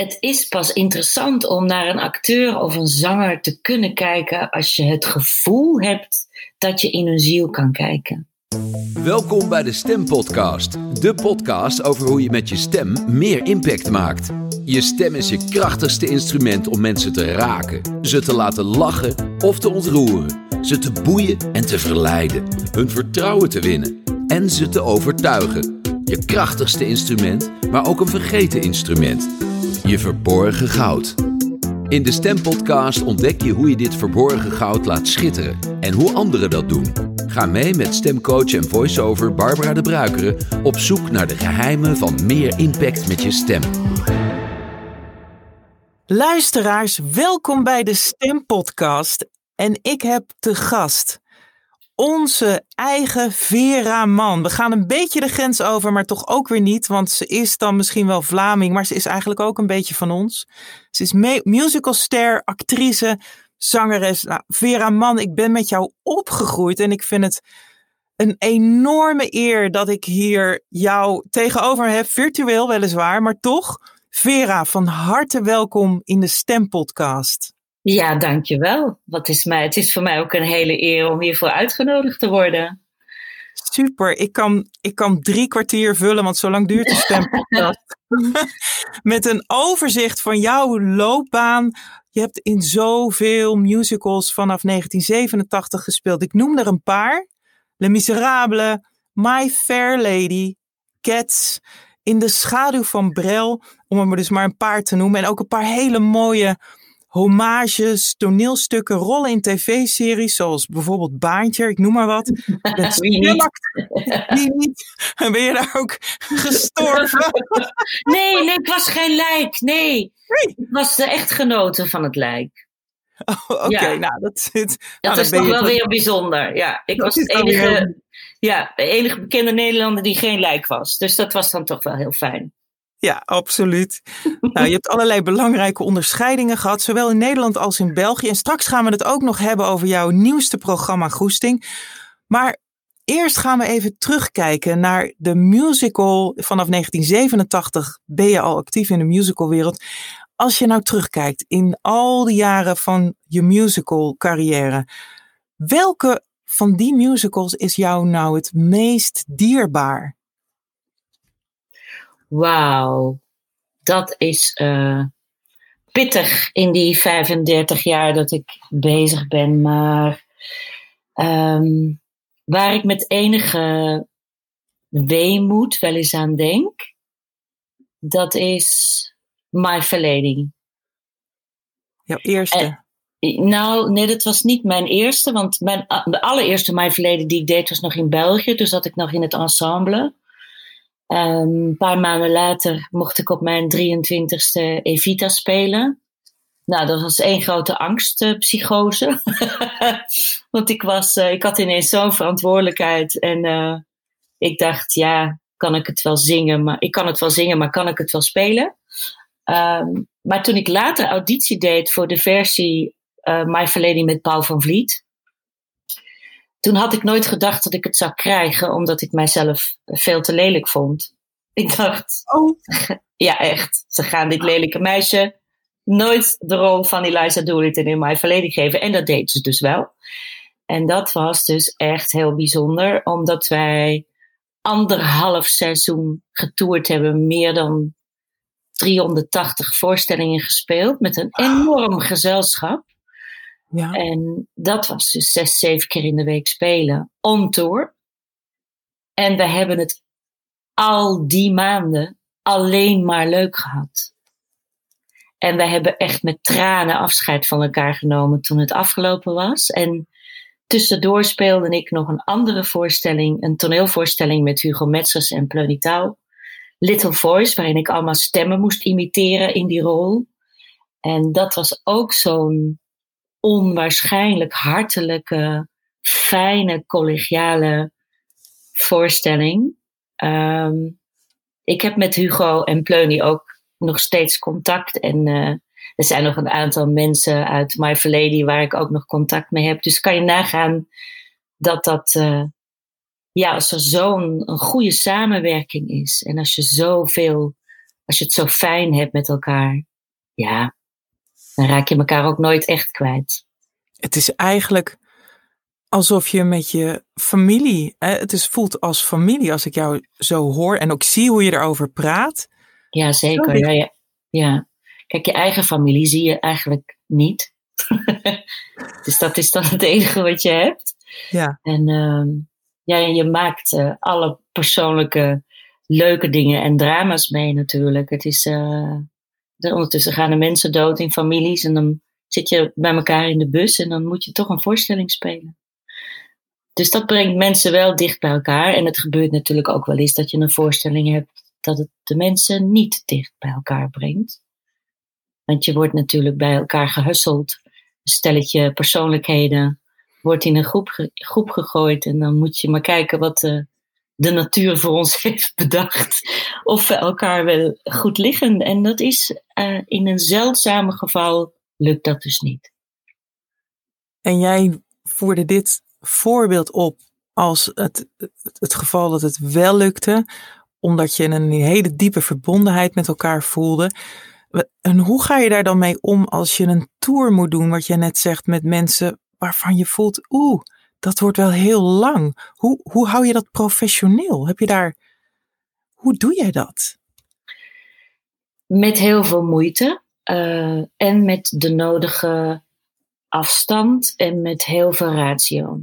het is pas interessant om naar een acteur of een zanger te kunnen kijken als je het gevoel hebt dat je in hun ziel kan kijken. Welkom bij de Stempodcast, de podcast over hoe je met je stem meer impact maakt. Je stem is je krachtigste instrument om mensen te raken, ze te laten lachen of te ontroeren, ze te boeien en te verleiden, hun vertrouwen te winnen en ze te overtuigen. Je krachtigste instrument, maar ook een vergeten instrument. Je verborgen goud. In de Stempodcast ontdek je hoe je dit verborgen goud laat schitteren en hoe anderen dat doen. Ga mee met stemcoach en voiceover Barbara de Bruikere op zoek naar de geheimen van meer impact met je stem. Luisteraars, welkom bij de Stempodcast. En ik heb te gast onze eigen Vera Man. We gaan een beetje de grens over, maar toch ook weer niet. Want ze is dan misschien wel Vlaming, maar ze is eigenlijk ook een beetje van ons. Ze is musicalster, actrice, zangeres. Nou, Vera Man, ik ben met jou opgegroeid en ik vind het een enorme eer dat ik hier jou tegenover heb. Virtueel weliswaar, maar toch. Vera, van harte welkom in de Stempodcast. Ja, dankjewel. Wat is mij, het is voor mij ook een hele eer om hiervoor uitgenodigd te worden. Super, ik kan, ik kan drie kwartier vullen, want zo lang duurt de stempodcast. Met een overzicht van jouw loopbaan. Je hebt in zoveel musicals vanaf 1987 gespeeld. Ik noem er een paar. Les Miserables, My Fair Lady, Cats, In de schaduw van Brel, om er maar dus maar een paar te noemen. En ook een paar hele mooie homages, toneelstukken, rollen in tv-series, zoals bijvoorbeeld Baantje, ik noem maar wat. Wie niet? Wie niet? En ben je daar ook gestorven? nee, nee, ik was geen lijk, nee. Ik was de echtgenote van het lijk. Oh, Oké, nou dat zit. Dat nou, is toch wel weer bijzonder. Ja, ik was de enige, ja, de enige bekende Nederlander die geen lijk was. Dus dat was dan toch wel heel fijn. Ja, absoluut. nou, je hebt allerlei belangrijke onderscheidingen gehad, zowel in Nederland als in België. En straks gaan we het ook nog hebben over jouw nieuwste programma Goesting. Maar eerst gaan we even terugkijken naar de musical. Vanaf 1987 ben je al actief in de musicalwereld. Als je nou terugkijkt in al die jaren van je musical carrière, welke van die musicals is jou nou het meest dierbaar? Wauw, dat is uh, pittig in die 35 jaar dat ik bezig ben. Maar um, waar ik met enige weemoed wel eens aan denk, dat is My Verleding. Jouw eerste? En, nou, nee, dat was niet mijn eerste, want mijn, de allereerste My Verleden die ik deed was nog in België. Dus zat ik nog in het ensemble. Um, een paar maanden later mocht ik op mijn 23ste Evita spelen. Nou, dat was één grote angstpsychose. Want ik, was, uh, ik had ineens zo'n verantwoordelijkheid. En uh, ik dacht, ja, kan ik het wel zingen? Maar, ik kan het wel zingen, maar kan ik het wel spelen? Um, maar toen ik later auditie deed voor de versie uh, My Verleden met Paul van Vliet toen had ik nooit gedacht dat ik het zou krijgen, omdat ik mijzelf veel te lelijk vond. Ik dacht, oh. ja echt, ze gaan dit lelijke meisje nooit de rol van Eliza Doolittle in mijn verleden geven. En dat deed ze dus wel. En dat was dus echt heel bijzonder, omdat wij anderhalf seizoen getoerd hebben, meer dan 380 voorstellingen gespeeld, met een enorm gezelschap. Ja. En dat was dus zes, zeven keer in de week spelen. On tour. En we hebben het al die maanden alleen maar leuk gehad. En we hebben echt met tranen afscheid van elkaar genomen toen het afgelopen was. En tussendoor speelde ik nog een andere voorstelling, een toneelvoorstelling met Hugo Metzers en Pleunitaal. Little Voice, waarin ik allemaal stemmen moest imiteren in die rol. En dat was ook zo'n onwaarschijnlijk hartelijke, fijne, collegiale voorstelling. Um, ik heb met Hugo en Pleuny ook nog steeds contact. En uh, er zijn nog een aantal mensen uit My Verleden waar ik ook nog contact mee heb. Dus kan je nagaan dat dat, uh, ja, als er zo'n goede samenwerking is. En als je zoveel, als je het zo fijn hebt met elkaar. ja, dan raak je elkaar ook nooit echt kwijt. Het is eigenlijk alsof je met je familie, hè, het is, voelt als familie als ik jou zo hoor en ook zie hoe je erover praat. Ja, zeker. Ja, ja, ja. Kijk, je eigen familie zie je eigenlijk niet. dus dat is dan het enige wat je hebt. Ja. En uh, ja, je maakt uh, alle persoonlijke leuke dingen en drama's mee natuurlijk. Het is, uh, ondertussen gaan er mensen dood in families en dan zit je bij elkaar in de bus en dan moet je toch een voorstelling spelen. Dus dat brengt mensen wel dicht bij elkaar. En het gebeurt natuurlijk ook wel eens dat je een voorstelling hebt dat het de mensen niet dicht bij elkaar brengt. Want je wordt natuurlijk bij elkaar gehusseld. Stelletje persoonlijkheden wordt in een groep, groep gegooid. En dan moet je maar kijken wat de, de natuur voor ons heeft bedacht. Of we elkaar wel goed liggen. En dat is uh, in een zeldzame geval lukt dat dus niet. En jij voerde dit voorbeeld op als het, het geval dat het wel lukte, omdat je een hele diepe verbondenheid met elkaar voelde. En hoe ga je daar dan mee om als je een tour moet doen, wat je net zegt, met mensen waarvan je voelt, oeh, dat wordt wel heel lang. Hoe, hoe hou je dat professioneel? Heb je daar, hoe doe jij dat? Met heel veel moeite uh, en met de nodige afstand en met heel veel ratio.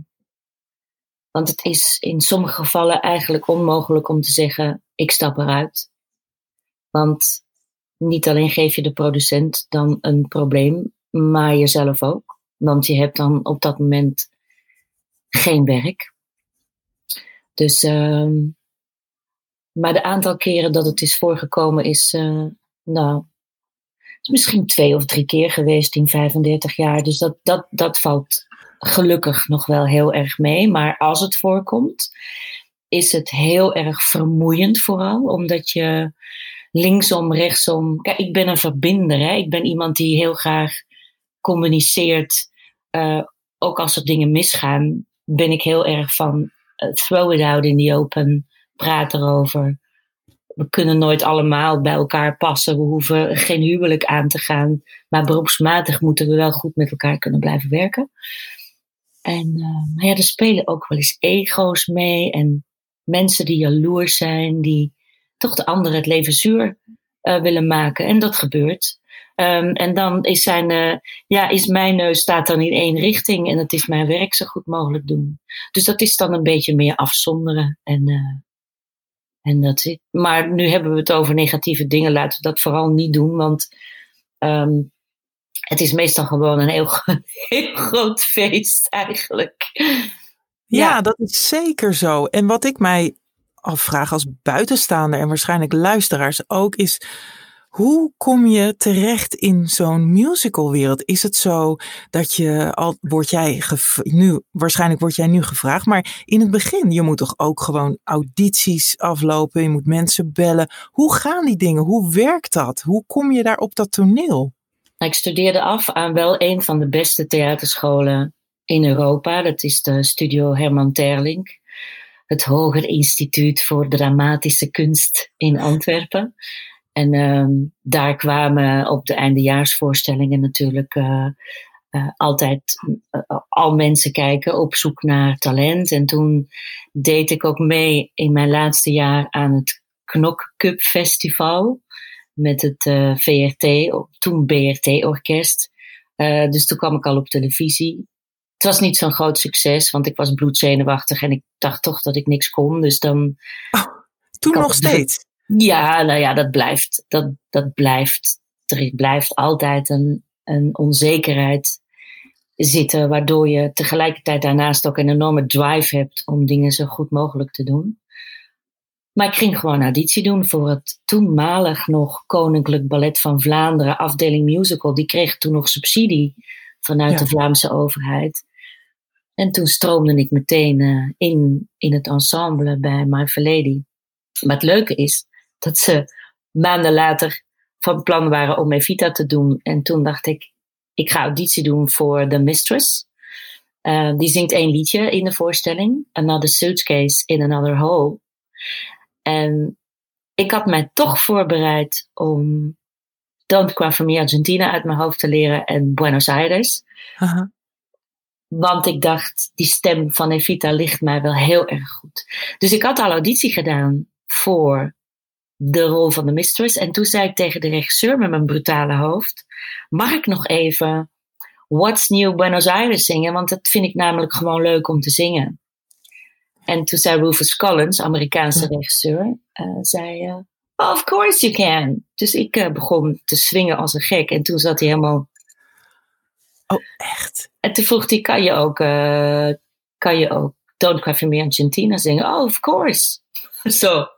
Want het is in sommige gevallen eigenlijk onmogelijk om te zeggen: ik stap eruit. Want niet alleen geef je de producent dan een probleem, maar jezelf ook. Want je hebt dan op dat moment geen werk. Dus, uh, maar de aantal keren dat het is voorgekomen is, uh, nou, is misschien twee of drie keer geweest in 35 jaar. Dus dat, dat, dat valt gelukkig nog wel heel erg mee. Maar als het voorkomt, is het heel erg vermoeiend vooral. Omdat je linksom, rechtsom. Kijk, ik ben een verbinder. Hè? Ik ben iemand die heel graag communiceert. Uh, ook als er dingen misgaan, ben ik heel erg van uh, throw it out in the open. Praat erover. We kunnen nooit allemaal bij elkaar passen. We hoeven geen huwelijk aan te gaan. Maar beroepsmatig moeten we wel goed met elkaar kunnen blijven werken. En uh, maar ja, er spelen ook wel eens ego's mee en mensen die jaloers zijn, die toch de ander het leven zuur uh, willen maken. En dat gebeurt. Um, en dan is, zijn, uh, ja, is mijn neus staat dan in één richting en het is mijn werk zo goed mogelijk doen. Dus dat is dan een beetje meer afzonderen. En, en dat zit. Maar nu hebben we het over negatieve dingen. Laten we dat vooral niet doen, want um, het is meestal gewoon een heel, heel groot feest eigenlijk. Ja, ja, dat is zeker zo. En wat ik mij afvraag als buitenstaander en waarschijnlijk luisteraars ook is. Hoe kom je terecht in zo'n musicalwereld? Is het zo dat je al, word jij nu, waarschijnlijk word jij nu gevraagd, maar in het begin, je moet toch ook gewoon audities aflopen, je moet mensen bellen. Hoe gaan die dingen? Hoe werkt dat? Hoe kom je daar op dat toneel? Nou, ik studeerde af aan wel een van de beste theaterscholen in Europa. Dat is de Studio Herman Terling. Het Hoger Instituut voor Dramatische Kunst in Antwerpen. En um, daar kwamen op de eindejaarsvoorstellingen natuurlijk uh, uh, altijd uh, al mensen kijken op zoek naar talent. En toen deed ik ook mee in mijn laatste jaar aan het Knok Cup Festival met het eh, VRT, toen BRT-orkest. Eh, dus toen kwam ik al op televisie. Het was niet zo'n groot succes, want ik was bloedzenuwachtig en ik dacht toch dat ik niks kon. Dus dan. Oh, toen nog steeds? Ja, nou ja, dat blijft. Dat, dat blijft. Er blijft altijd een, een onzekerheid zitten, waardoor je tegelijkertijd daarnaast ook een enorme drive hebt om dingen zo goed mogelijk te doen. Maar ik ging gewoon auditie doen voor het toenmalig nog Koninklijk Ballet van Vlaanderen, afdeling musical. Die kreeg toen nog subsidie vanuit de Vlaamse overheid. En toen stroomde ik meteen uh, in, in het ensemble bij My Fair Lady. Maar het leuke is dat ze maanden later van plan waren om Evita te doen. En toen dacht ik, ik ga auditie doen voor The Mistress. Uh, die zingt één liedje in de voorstelling. Another Suitcase in Another Hole. En ik had mij toch voorbereid om Don't Cry For Me Argentina uit mijn hoofd te leren en Buenos Aires. Want ik dacht, die stem van Evita ligt mij wel heel erg goed. Dus ik had al auditie gedaan voor de rol van de mistress. En toen zei ik tegen de regisseur met mijn brutale hoofd: Mag ik nog even What's New Buenos Aires zingen? Want dat vind ik namelijk gewoon leuk om te zingen. En toen zei Rufus Collins, Amerikaanse regisseur, uh, zei: uh, Of course you can. Dus ik uh, begon te swingen als een gek. En toen zat hij helemaal. Oh, echt? En toen vroeg hij: Kan je ook, kan je ook Don't Cry For Me Argentina zingen? Oh, of course. Zo. so,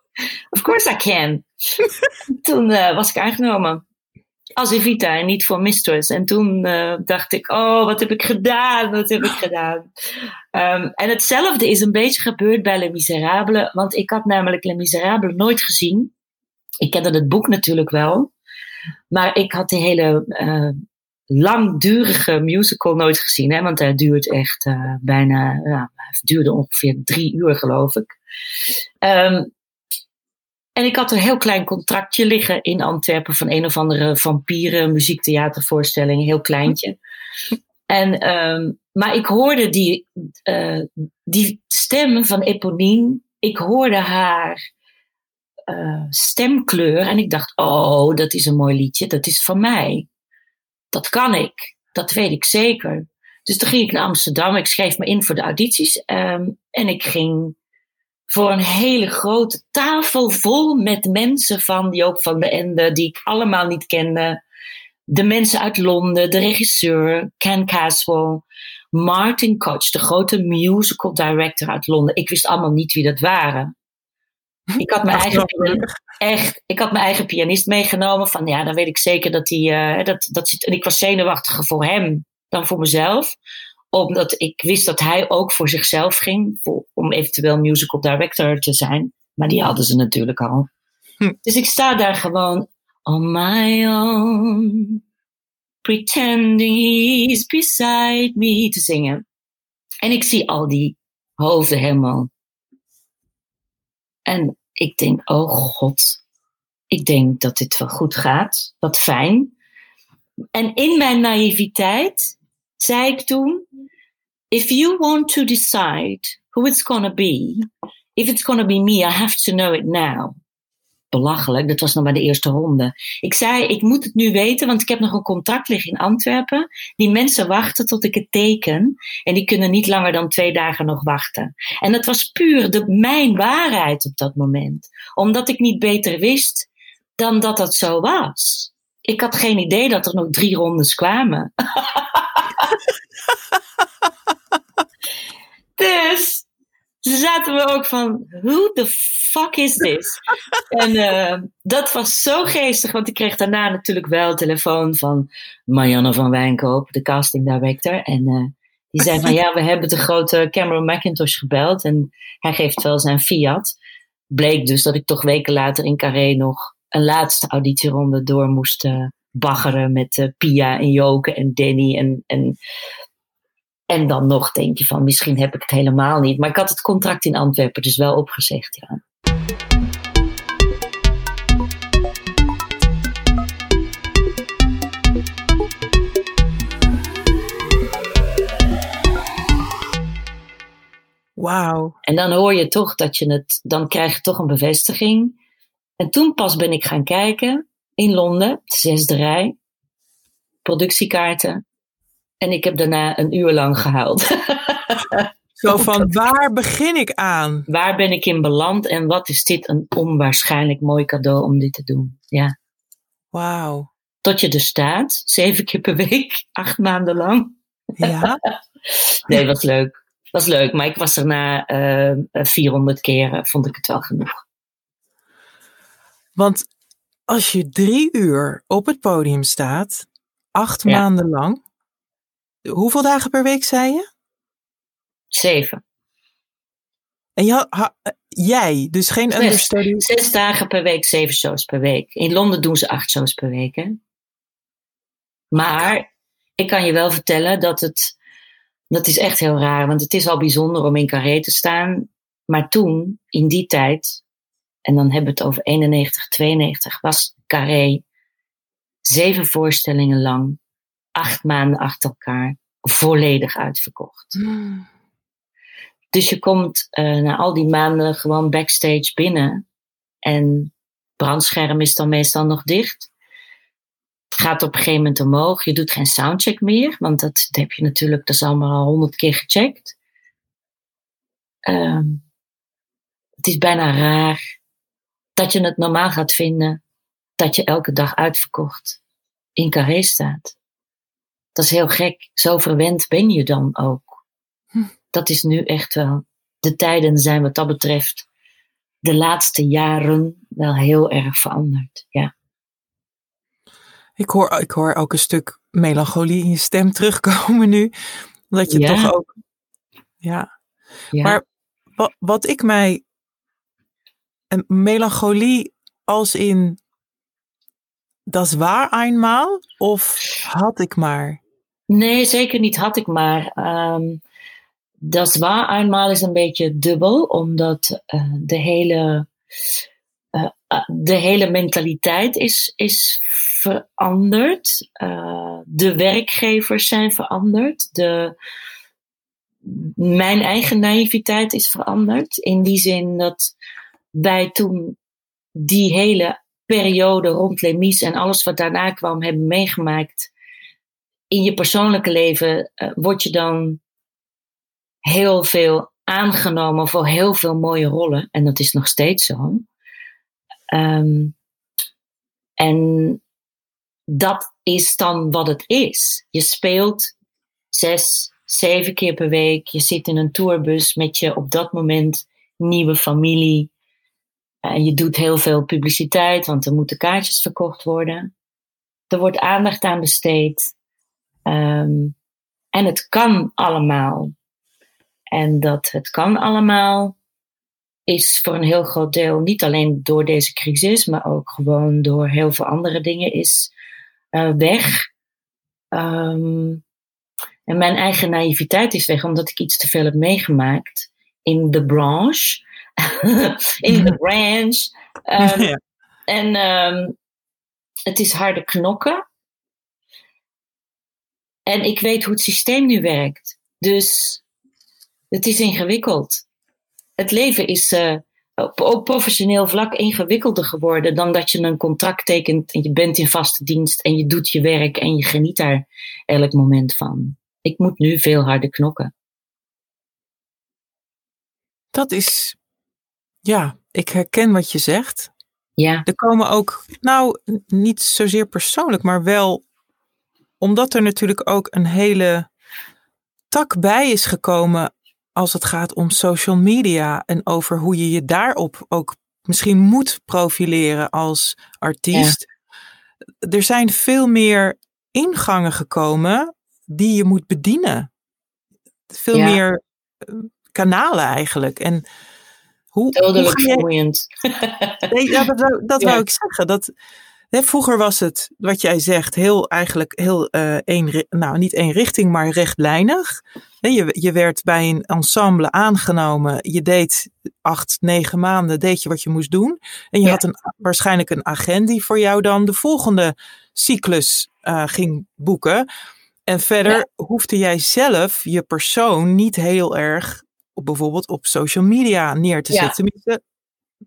of course I can. toen uh, was ik aangenomen. Als Evita en niet voor Mistress. En toen uh, dacht ik, oh, wat heb ik gedaan? Wat heb ik gedaan? Um, en hetzelfde is een beetje gebeurd bij Les Miserables. Want ik had namelijk Les Miserables nooit gezien. Ik kende het boek natuurlijk wel. Maar ik had die hele uh, langdurige musical nooit gezien. Hè, want hij duurt echt bijna, het duurde ongeveer drie uur geloof ik. Um, en ik had een heel klein contractje liggen in Antwerpen van een of andere vampieren muziektheatervoorstelling, heel kleintje. En, um, maar ik hoorde die, uh, die stem van Eponine, ik hoorde haar uh, stemkleur en ik dacht, oh, dat is een mooi liedje, dat is van mij. Dat kan ik, dat weet ik zeker. Dus toen ging ik naar Amsterdam, ik schreef me in voor de audities um, en ik ging voor een hele grote tafel vol met mensen van Joop van de Ende, die ik allemaal niet kende. De mensen uit Londen, de regisseur, Ken Caswell, Martin Koch, de grote musical director uit Londen. Ik wist allemaal niet wie dat waren. Ik had mijn, eigen, echt, ik had mijn eigen pianist meegenomen. Van ja, dan weet ik zeker dat hij. Uh, dat, dat, en ik was zenuwachtiger voor hem dan voor mezelf omdat ik wist dat hij ook voor zichzelf ging, voor, om eventueel musical director te zijn. Maar die hadden ze natuurlijk al. Hm. Dus ik sta daar gewoon on my own, pretending he's beside me te zingen. En ik zie al die hoofden helemaal. En ik denk, oh god, ik denk dat dit wel goed gaat. Wat fijn. En in mijn naïviteit zei ik toen, if you want to decide who it's gonna be, if it's gonna be me, I have to know it now. Belachelijk, dat was nog bij de eerste ronde. Ik zei, ik moet het nu weten, want ik heb nog een contract liggen in Antwerpen. Die mensen wachten tot ik het teken. En die kunnen niet langer dan twee dagen nog wachten. En dat was puur de, mijn waarheid op dat moment. Omdat ik niet beter wist dan dat dat zo was. Ik had geen idee dat er nog drie rondes kwamen. Dus zaten we ook van, who the fuck is this? en uh, dat was zo geestig, want ik kreeg daarna natuurlijk wel telefoon van Marianne van Wijnkoop, de casting director. En uh, die zei van, ja, we hebben de grote Cameron McIntosh gebeld en hij geeft wel zijn fiat. Bleek dus dat ik toch weken later in Carré nog een laatste auditieronde door moest uh, baggeren met uh, Pia en Joke en Danny en, en en dan nog denk je van, misschien heb ik het helemaal niet. Maar ik had het contract in Antwerpen dus wel opgezegd, ja. Wauw. En dan hoor je toch dat je het, dan krijg je toch een bevestiging. En toen pas ben ik gaan kijken in Londen, de zesde rij, productiekaarten. En ik heb daarna een uur lang gehuild. Zo van, waar begin ik aan? Waar ben ik in beland en wat is dit een onwaarschijnlijk mooi cadeau om dit te doen. Ja. Wauw. Tot je er staat, zeven keer per week, acht maanden lang. Ja. nee, was leuk. Was leuk, maar ik was er na uh, eh, 400 keer, vond ik het wel genoeg. Want als je drie uur op het podium staat, acht maanden lang, Hoeveel dagen per week zei je? Zeven. En je, ha, jij, dus geen zes, understudy? Zes dagen per week, zeven shows per week. In Londen doen ze acht shows per week. Hè? Maar ik kan je wel vertellen dat het. Dat is echt heel raar, want het is al bijzonder om in Carré te staan. Maar toen, in die tijd, en dan hebben we het over 91, 92, was Carré zeven voorstellingen lang, acht maanden achter elkaar, volledig uitverkocht. Hmm. Dus je komt uh, na al die maanden gewoon backstage binnen. En brandscherm is dan meestal nog dicht. Het gaat op een gegeven moment omhoog. Je doet geen soundcheck meer, want dat, heb je natuurlijk, dat is allemaal al honderd keer gecheckt. Uh, het is bijna raar dat je het normaal gaat vinden dat je elke dag uitverkocht in Carré staat. Dat is heel gek. Zo verwend ben je dan ook. Hm. Dat is nu echt wel. De tijden zijn wat dat betreft de laatste jaren wel heel erg veranderd. Ja. Ik hoor, ik hoor ook een stuk melancholie in je stem terugkomen nu. Dat je toch ook. Ja. ja. Maar wat, wat ik mij. Een melancholie als in. Dat waar eenmaal? Of had ik maar? Nee, zeker niet had ik maar. Um, dat waar eenmaal is een beetje dubbel, omdat uh, de hele. Uh, de hele mentaliteit is, is veranderd. De werkgevers zijn veranderd. De, mijn eigen naïviteit is veranderd. In die zin dat wij toen die hele periode rond Lemies en alles wat daarna kwam hebben meegemaakt. In je persoonlijke leven uh, word je dan heel veel aangenomen voor heel veel mooie rollen. En dat is nog steeds zo. Um, en dat is dan wat het is. Je speelt zes, zeven keer per week. Je zit in een tourbus met je op dat moment nieuwe familie. En je doet heel veel publiciteit, want er moeten kaartjes verkocht worden. Er wordt aandacht aan besteed. Um, en het kan allemaal. En dat het kan allemaal is voor een heel groot deel niet alleen door deze crisis, maar ook gewoon door heel veel andere dingen is uh, weg. Um, en mijn eigen naïviteit is weg, omdat ik iets te veel heb meegemaakt in de branche, in de branche. Um, ja. En um, het is harde knokken. En ik weet hoe het systeem nu werkt. Dus het is ingewikkeld. Het leven is uh, op, professioneel vlak ingewikkelder geworden dan dat je een contract tekent en je bent in vaste dienst en je doet je werk en je geniet daar elk moment van. Ik moet nu veel harder knokken. Dat is, ja, ik herken wat je zegt. Ja. Er komen ook, nou, niet zozeer persoonlijk, maar wel omdat er natuurlijk ook een hele tak bij is gekomen als het gaat om social media en over hoe je je daarop ook misschien moet profileren als artiest. Er zijn veel meer ingangen gekomen die je moet bedienen. Veel meer eh, kanalen eigenlijk. En hoe, Dodelijk vermoeiend. Nee, ja, dat, dat wou ik zeggen. Dat, hè, vroeger was het, wat jij zegt, heel eigenlijk heel uh, een, nou niet één richting, maar rechtlijnig. Je, je werd bij een ensemble aangenomen. Je deed acht, negen maanden, deed je wat je moest doen. En je ja. had een, waarschijnlijk een agent die voor jou dan de volgende cyclus uh, ging boeken. En verder ja. hoefde jij zelf je persoon niet heel erg op, bijvoorbeeld op social media neer te zetten. Tenminste,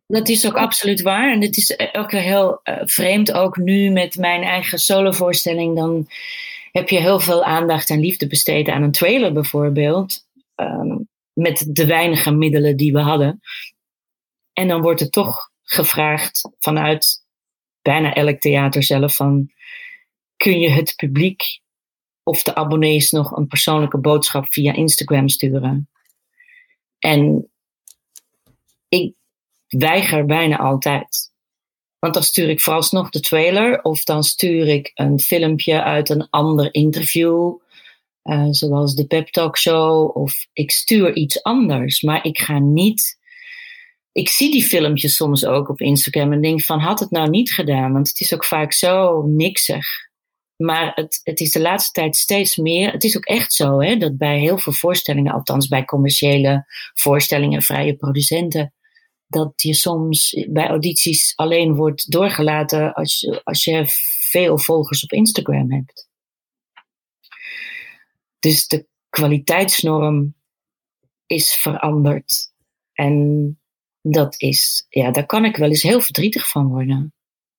dat is ook absoluut waar. En het is ook heel uh, vreemd, ook nu met mijn eigen solovoorstelling. Dan heb je heel veel aandacht en liefde besteed aan een trailer bijvoorbeeld. Um, met de weinige middelen die we hadden. En dan wordt er toch gevraagd vanuit bijna elk theater zelf van... Kun je het publiek of de abonnees nog een persoonlijke boodschap via Instagram sturen? En ik weiger bijna altijd. Want dan stuur ik vooralsnog de trailer of dan stuur ik een filmpje uit een ander interview, uh, zoals de Pep Talk Show, of ik stuur iets anders. Maar ik ga niet. Ik zie die filmpjes soms ook op Instagram en denk van had het nou niet gedaan, want het is ook vaak zo niksig. Maar het, het is de laatste tijd steeds meer. Het is ook echt zo hè, dat bij heel veel voorstellingen, althans bij commerciële voorstellingen, vrije producenten, dat je soms bij audities alleen wordt doorgelaten als je, als je veel volgers op Instagram hebt. Dus de kwaliteitsnorm is veranderd. En dat is, ja, daar kan ik wel eens heel verdrietig van worden.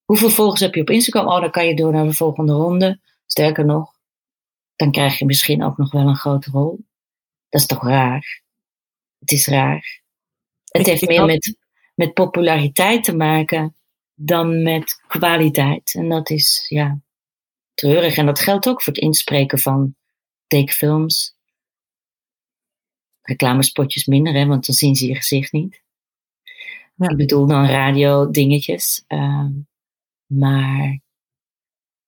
Hoeveel volgers heb je op Instagram? Oh, dan kan je door naar de volgende ronde. Sterker nog, dan krijg je misschien ook nog wel een grote rol. Dat is toch raar? Het is raar. Het heeft meer met, met populariteit te maken dan met kwaliteit. En dat is, ja, treurig. En dat geldt ook voor het inspreken van tekenfilms. Reclamespotjes minder, hè, want dan zien ze je gezicht niet. Ja. Ik bedoel dan radio dingetjes. Uh, maar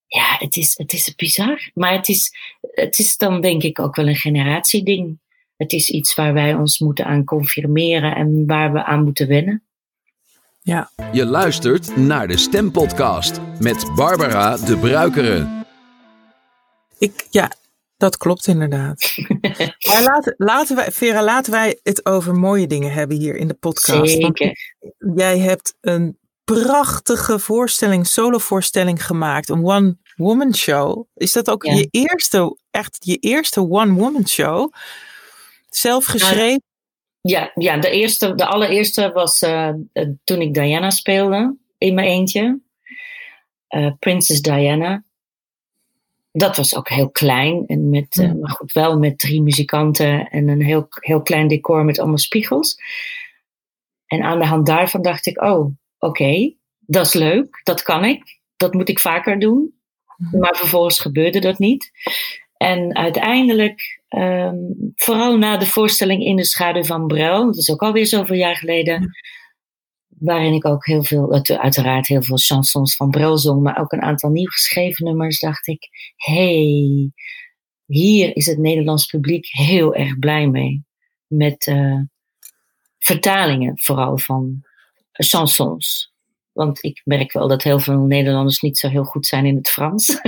ja, het is, het is bizar. Maar het is, het is dan denk ik ook wel een generatieding. Het is iets waar wij ons moeten aan confirmeren en waar we aan moeten wennen. Ja. Je luistert naar de Stempodcast met Barbara de Bruikere. Ik, ja, dat klopt inderdaad. maar laten, laten wij, Vera, laten wij het over mooie dingen hebben hier in de podcast. Zeker. jij hebt een prachtige voorstelling, solovoorstelling gemaakt. Een one-woman show. Is dat ook je eerste, echt je eerste one-woman show? Zelf geschreven? Ja, ja de, eerste, de allereerste was uh, toen ik Diana speelde. In mijn eentje. Uh, Princess Diana. Dat was ook heel klein. En met, uh, maar goed, wel met drie muzikanten. En een heel, heel klein decor met allemaal spiegels. En aan de hand daarvan dacht ik, oh, oké, dat is leuk, dat kan ik, dat moet ik vaker doen. Mhm. Maar vervolgens gebeurde dat niet. En uiteindelijk, um, vooral na de voorstelling In de Schaduw van Brel, dat is ook alweer zoveel jaar geleden, waarin ik ook heel veel, uiteraard heel veel chansons van Brel zong, maar ook een aantal nieuw geschreven nummers, dacht ik, hey, hier is het Nederlands publiek heel erg blij mee. Met uh, vertalingen vooral van chansons. Want ik merk wel dat heel veel Nederlanders niet zo heel goed zijn in het Frans.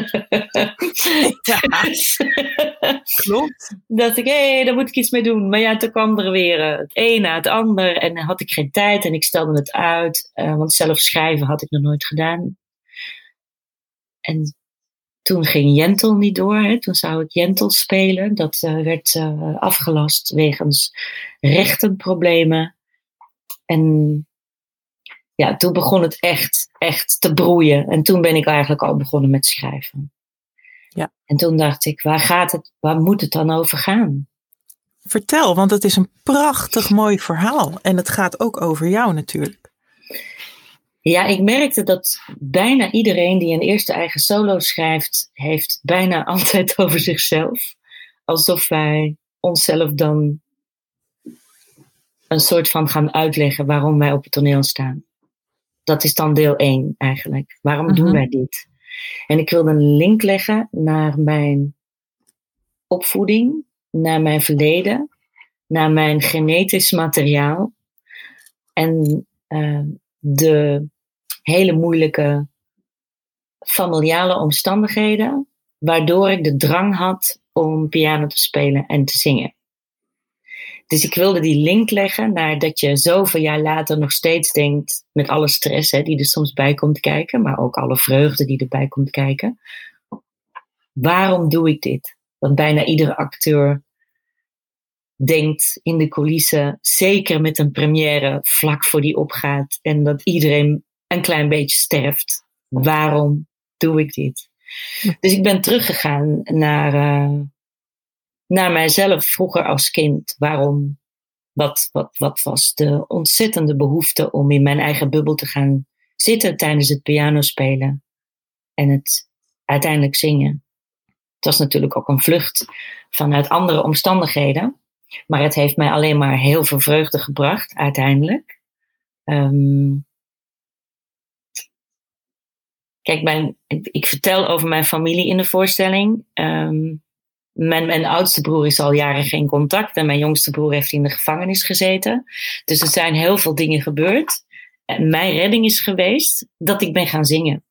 ja, klopt. Dat ik, hé, hey, daar moet ik iets mee doen. Maar ja, toen kwam er weer uh, het een na het ander. En dan had ik geen tijd en ik stelde het uit. Uh, want zelf schrijven had ik nog nooit gedaan. En toen ging Jentel niet door. Hè. Toen zou ik Jentel spelen. Dat uh, werd afgelast wegens rechtenproblemen. En ja, toen begon het echt, echt te broeien. En toen ben ik eigenlijk al begonnen met schrijven. Ja. En toen dacht ik, waar gaat het, waar moet het dan over gaan? Vertel, want het is een prachtig mooi verhaal. En het gaat ook over jou natuurlijk. Ja, ik merkte dat bijna iedereen die een eerste eigen solo schrijft, heeft bijna altijd over zichzelf. Alsof wij onszelf dan een soort van gaan uitleggen waarom wij op het toneel staan dat is dan deel 1 eigenlijk. Waarom doen mhm. wij dit? En ik wilde een link leggen naar mijn opvoeding, naar mijn verleden, naar mijn genetisch materiaal en uh, de hele moeilijke familiale omstandigheden, waardoor ik de drang had om piano te spelen en te zingen. Dus ik wilde die link leggen naar dat je zoveel jaar later nog steeds denkt, met alle stress hè, die er soms bij komt kijken, maar ook alle vreugde die erbij komt kijken. Waarom doe ik dit? Want bijna iedere acteur denkt in de coulissen, zeker met een première vlak voor die opgaat en dat iedereen een klein beetje sterft. Waarom doe ik dit? Dus ik ben teruggegaan naar, uh, naar mijzelf vroeger als kind. Waarom? Wat, wat, wat was de ontzettende behoefte om in mijn eigen bubbel te gaan zitten tijdens het pianospelen en het uiteindelijk zingen? Het was natuurlijk ook een vlucht vanuit andere omstandigheden, maar het heeft mij alleen maar heel veel vreugde gebracht uiteindelijk. Um, kijk, mijn, ik vertel over mijn familie in de voorstelling. Um, mijn, mijn oudste broer is al jaren geen contact en mijn jongste broer heeft in de gevangenis gezeten. Dus er zijn heel veel dingen gebeurd. En mijn redding is geweest dat ik ben gaan zingen.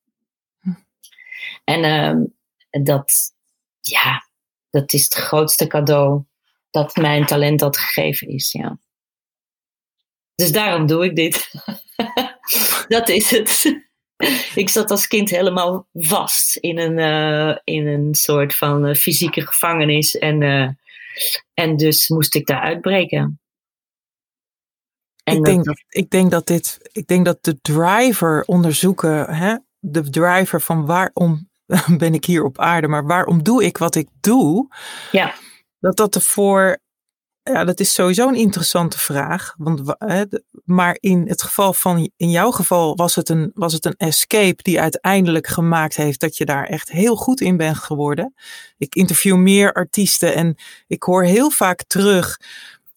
En uh, dat, ja, dat is het grootste cadeau dat mijn talent dat gegeven is. Ja. Dus daarom doe ik dit. dat is het. ik zat als kind helemaal vast in een, uh, in een soort van uh, fysieke gevangenis. En, uh, en dus moest ik daar uitbreken. En ik, denk dat, ik, denk dat dit, ik denk dat de driver onderzoeken, hè, de driver van waarom ben ik hier op aarde, maar waarom doe ik wat ik doe? Ja. Dat dat ervoor ja, dat is sowieso een interessante vraag. Want, maar in het geval van, in jouw geval was het, een, was het een escape die uiteindelijk gemaakt heeft dat je daar echt heel goed in bent geworden. Ik interview meer artiesten en ik hoor heel vaak terug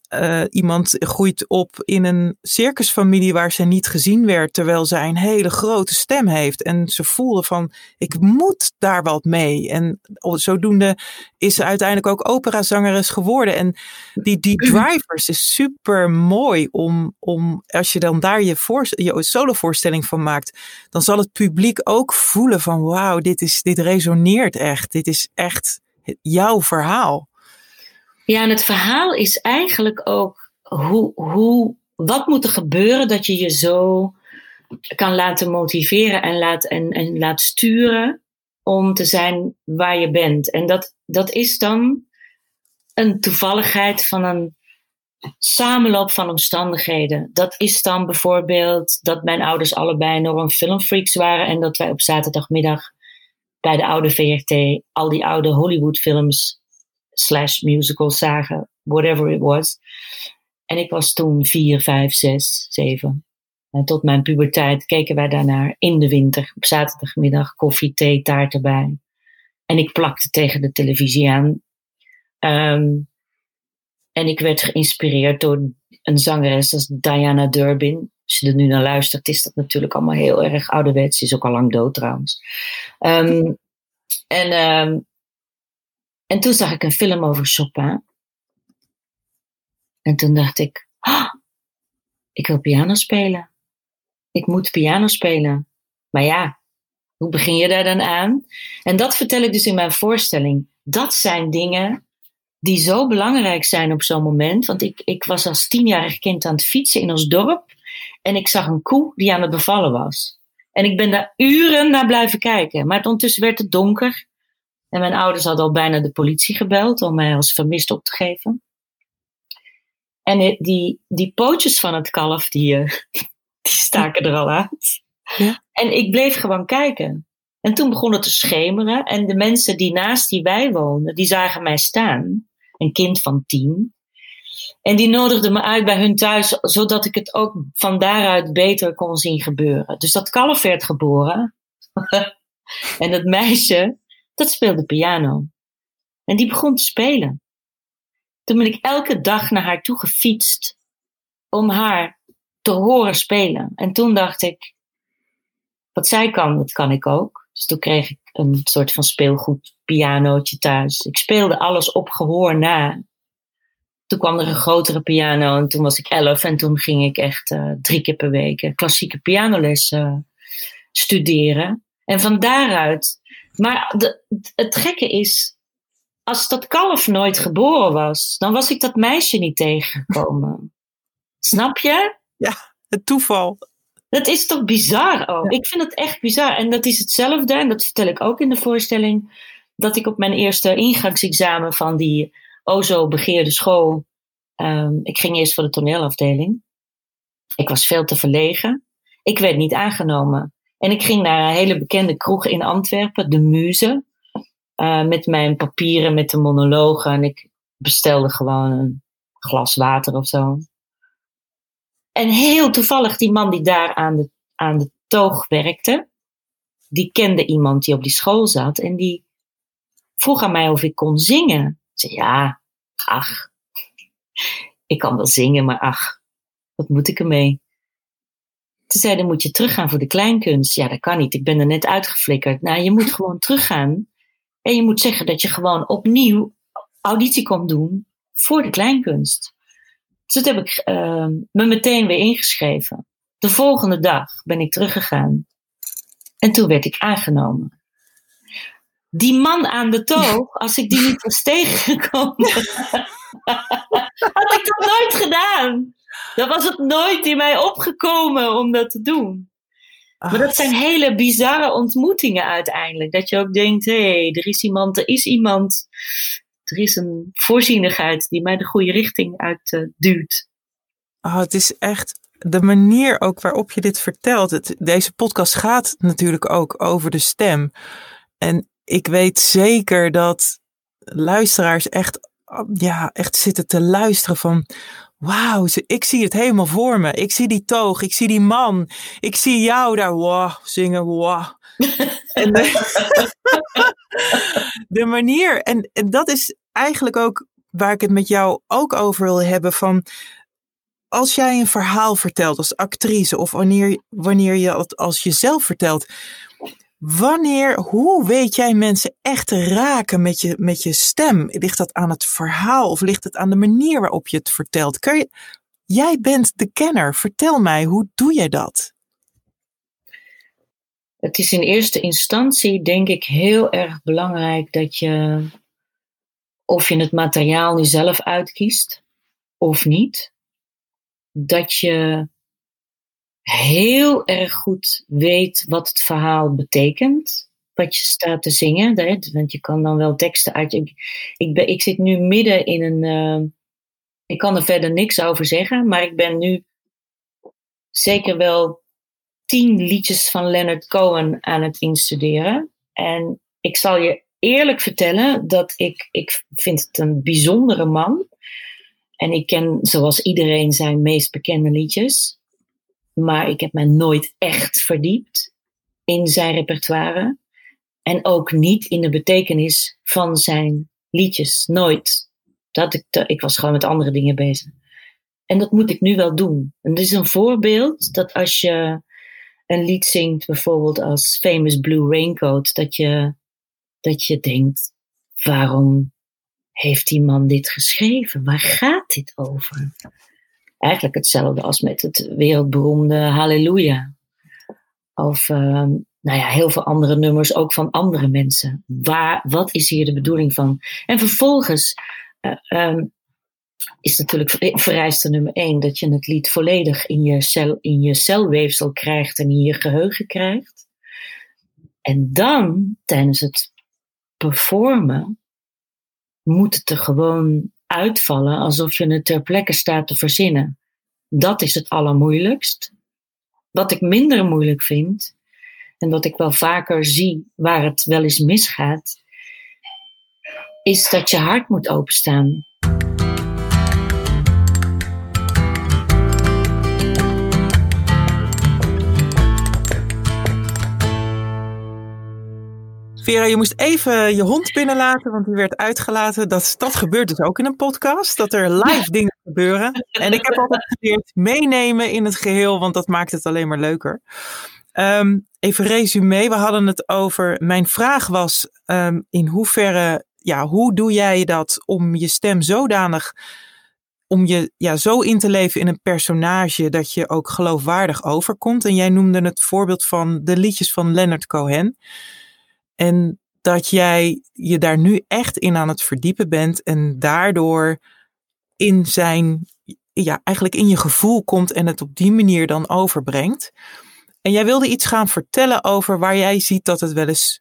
uh, iemand groeit op in een circusfamilie waar ze niet gezien werd, terwijl zij een hele grote stem heeft. En ze voelde van, ik moet daar wat mee. En zodoende is ze uiteindelijk ook operazangeres geworden. En die, die drivers is super mooi om, om als je dan daar je, voor, je solovoorstelling van maakt, dan zal het publiek ook voelen van, wauw, dit, is, dit resoneert echt. Dit is echt jouw verhaal. Ja, en het verhaal is eigenlijk ook hoe, hoe, wat moet er gebeuren dat je je zo kan laten motiveren en laat, en, en laat sturen om te zijn waar je bent. En dat, dat is dan een toevalligheid van een samenloop van omstandigheden. Dat is dan bijvoorbeeld dat mijn ouders allebei enorm filmfreaks waren en dat wij op zaterdagmiddag bij de oude VRT al die oude Hollywoodfilms slash musical zagen, whatever it was. En ik was toen vier, vijf, zes, zeven. En tot mijn puberteit keken wij daarnaar in de winter, op zaterdagmiddag, koffie, thee, taart erbij. En ik plakte tegen de televisie aan. Um, en ik werd geïnspireerd door een zangeres als Diana Durbin. Als je er nu naar luistert, is dat natuurlijk allemaal heel erg ouderwets. Ze is ook al lang dood trouwens. Um, en um, en toen zag ik een film over Chopin. En toen dacht ik, ah, ik wil piano spelen. Ik moet piano spelen. Maar ja, hoe begin je daar dan aan? En dat vertel ik dus in mijn voorstelling. Dat zijn dingen die zo belangrijk zijn op zo'n moment. Want ik, ik was als tienjarig kind aan het fietsen in ons dorp. En ik zag een koe die aan het bevallen was. En ik ben daar uren naar blijven kijken. Maar ondertussen werd het donker. En mijn ouders hadden al bijna de politie gebeld om mij als vermist op te geven. En die, die pootjes van het kalf, die, eh, die staken er al uit. Ja. En ik bleef gewoon kijken. En toen begon het te schemeren. En de mensen die naast die wij woonden, die zagen mij staan. Een kind van tien. En die nodigden me uit bij hun thuis, zodat ik het ook van daaruit beter kon zien gebeuren. Dus dat kalf werd geboren. en dat meisje, dat speelde piano. En die begon te spelen. Toen ben ik elke dag naar haar toe gefietst om haar te horen spelen. En toen dacht ik, wat zij kan, dat kan ik ook. Dus toen kreeg ik een soort van speelgoed pianootje thuis. Ik speelde alles op gehoor na. Toen kwam er een grotere piano en toen was ik elf en toen ging ik echt uh, drie keer per week klassieke pianoles uh, studeren. En van daaruit maar de, het gekke is, als dat kalf nooit geboren was, dan was ik dat meisje niet tegengekomen. Snap je? Ja, het toeval. Dat is toch bizar ook? Ik vind het echt bizar. En dat is hetzelfde, en dat vertel ik ook in de voorstelling, dat ik op mijn eerste ingangsexamen van die o zo begeerde school, um, ik ging eerst voor de toneelafdeling. Ik was veel te verlegen. Ik werd niet aangenomen. En ik ging naar een hele bekende kroeg in Antwerpen, de Muze. Uh, met mijn papieren, met de monologen. En ik bestelde gewoon een glas water of zo. En heel toevallig, die man die daar aan de, aan de toog werkte, die kende iemand die op die school zat. En die vroeg aan mij of ik kon zingen. Ik zei, ja, ach, ik kan wel zingen, maar ach, wat moet ik ermee? Toen zei dan moet je teruggaan voor de kleinkunst. Ja, dat kan niet. Ik ben er net uitgeflikkerd. Nou, je moet gewoon teruggaan. En je moet zeggen dat je gewoon opnieuw auditie komt doen voor de kleinkunst. Dus dat heb ik uh, me meteen weer ingeschreven. De volgende dag ben ik teruggegaan. En toen werd ik aangenomen. Die man aan de toog, als ik die niet was tegengekomen, had ik dat nooit gedaan. Dan was het nooit in mij opgekomen om dat te doen. Maar dat zijn hele bizarre ontmoetingen uiteindelijk. Dat je ook denkt, hé, hey, er is iemand, er is iemand. Er is een voorzienigheid die mij de goede richting uitduwt. Uh, oh, het is echt de manier ook waarop je dit vertelt. Het, deze podcast gaat natuurlijk ook over de stem. En ik weet zeker dat luisteraars echt, ja, echt zitten te luisteren van Wauw, ik zie het helemaal voor me. Ik zie die toog, ik zie die man. Ik zie jou daar wow, zingen. Wow. en de, de manier, en, en dat is eigenlijk ook waar ik het met jou ook over wil hebben. Van als jij een verhaal vertelt als actrice of wanneer, wanneer je het als jezelf vertelt, Wanneer, hoe weet jij mensen echt te raken met je, met je stem? Ligt dat aan het verhaal of ligt het aan de manier waarop je het vertelt? Kun je, jij bent de kenner. Vertel mij, hoe doe jij dat? Het is in eerste instantie, denk ik, heel erg belangrijk dat je, of je het materiaal nu zelf uitkiest of niet, dat je heel erg goed weet wat het verhaal betekent. Wat je staat te zingen. Want je kan dan wel teksten uit. Ik, ik, ben, ik zit nu midden in een. Uh, ik kan er verder niks over zeggen. Maar ik ben nu zeker wel tien liedjes van Leonard Cohen aan het instuderen. En ik zal je eerlijk vertellen dat ik, ik vind het een bijzondere man. En ik ken zoals iedereen zijn meest bekende liedjes. Maar ik heb me nooit echt verdiept in zijn repertoire. En ook niet in de betekenis van zijn liedjes. Nooit. Dat ik, ik was gewoon met andere dingen bezig. En dat moet ik nu wel doen. En dit is een voorbeeld dat als je een lied zingt, bijvoorbeeld als Famous Blue Raincoat, dat je, dat je denkt: waarom heeft die man dit geschreven? Waar gaat dit over? Eigenlijk hetzelfde als met het wereldberoemde Halleluja. Of ehm, nou ja, heel veel andere nummers, ook van andere mensen. Waar, wat is hier de bedoeling van? En vervolgens uh, um, is natuurlijk vereiste nummer één dat je het lied volledig in je, cel, in je celweefsel krijgt en in je geheugen krijgt. En dan, tijdens het performen, moet het er gewoon uitvallen alsof je het ter plekke staat te verzinnen. Dat is het allermoeilijkst. Wat ik minder moeilijk vind, en wat ik wel vaker zie waar het wel eens misgaat, is dat je hart moet openstaan. Vera, je moest even je hond binnenlaten, want die werd uitgelaten. Dat, dat gebeurt dus ook in een podcast, dat er live dingen gebeuren. En ik heb altijd geleerd meenemen in het geheel, want dat maakt het alleen maar leuker. Um, even resume, we hadden het over, mijn vraag was um, in hoeverre, ja, hoe doe jij dat om je stem zodanig, om je ja, zo in te leven in een personage dat je ook geloofwaardig overkomt. En jij noemde het voorbeeld van de liedjes van Leonard Cohen. En dat jij je daar nu echt in aan het verdiepen bent en daardoor in zijn, ja, eigenlijk in je gevoel komt en het op die manier dan overbrengt. En jij wilde iets gaan vertellen over waar jij ziet dat het wel eens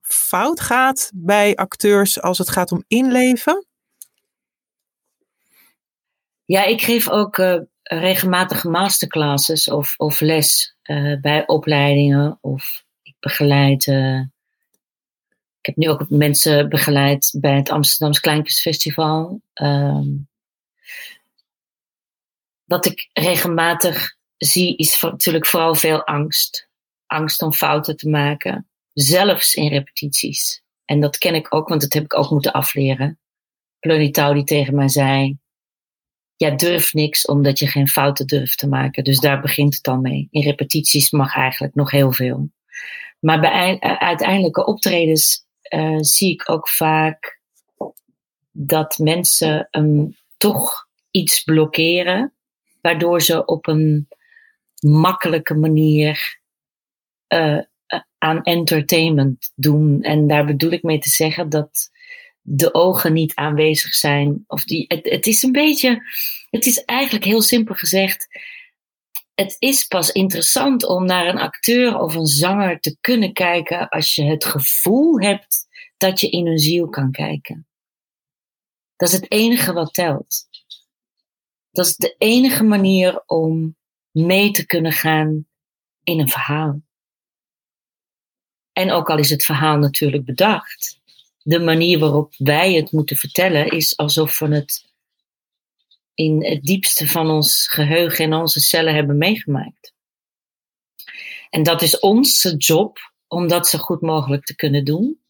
fout gaat bij acteurs als het gaat om inleven. Ja, ik geef ook uh, regelmatig masterclasses of, of les uh, bij opleidingen of ik begeleid uh, ik heb nu ook mensen begeleid bij het Amsterdamse Kleinkunstfestival. Um, wat ik regelmatig zie is natuurlijk vooral veel angst. Angst om fouten te maken. Zelfs in repetities. En dat ken ik ook, want dat heb ik ook moeten afleren. Pleunitouw die tegen mij zei, ja, durf niks omdat je geen fouten durft te maken. Dus daar begint het dan mee. In repetities mag eigenlijk nog heel veel. Maar bij uiteindelijke optredens uh, zie ik ook vaak dat mensen toch iets blokkeren, waardoor ze op een makkelijke manier uh, aan entertainment doen. En daar bedoel ik mee te zeggen dat de ogen niet aanwezig zijn. Of die, het is een beetje, het is eigenlijk heel simpel gezegd. Het is pas interessant om naar een acteur of een zanger te kunnen kijken als je het gevoel hebt dat je in hun ziel kan kijken. Dat is het enige wat telt. Dat is de enige manier om mee te kunnen gaan in een verhaal. En ook al is het verhaal natuurlijk bedacht, de manier waarop wij het moeten vertellen is alsof we het in het diepste van ons geheugen en onze cellen hebben meegemaakt. En dat is onze job om dat zo goed mogelijk te kunnen doen.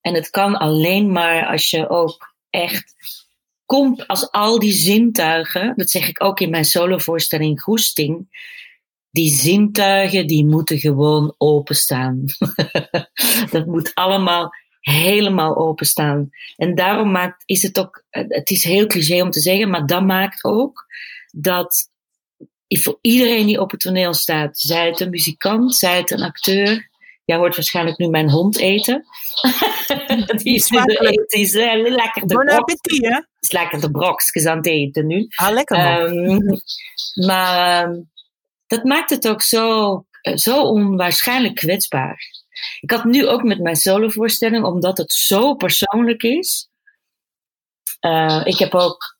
En het kan alleen maar als je ook echt komt als al die zintuigen, dat zeg ik ook in mijn solovoorstelling Goesting, die zintuigen die moeten gewoon openstaan. dat moet allemaal helemaal openstaan. En daarom maakt, is het ook, het is heel cliché om te zeggen, maar dat maakt ook dat voor iedereen die op het toneel staat, zij het een muzikant, zij het een acteur, Jij hoort waarschijnlijk nu mijn hond eten. die is, die is uh, lekker de bon appétit, hè? is lekker de brokjes aan het eten nu. Ah, lekker um, Maar um, dat maakt het ook zo, zo onwaarschijnlijk kwetsbaar. Ik had nu ook met mijn solovoorstelling, omdat het zo persoonlijk is. Uh, ik heb ook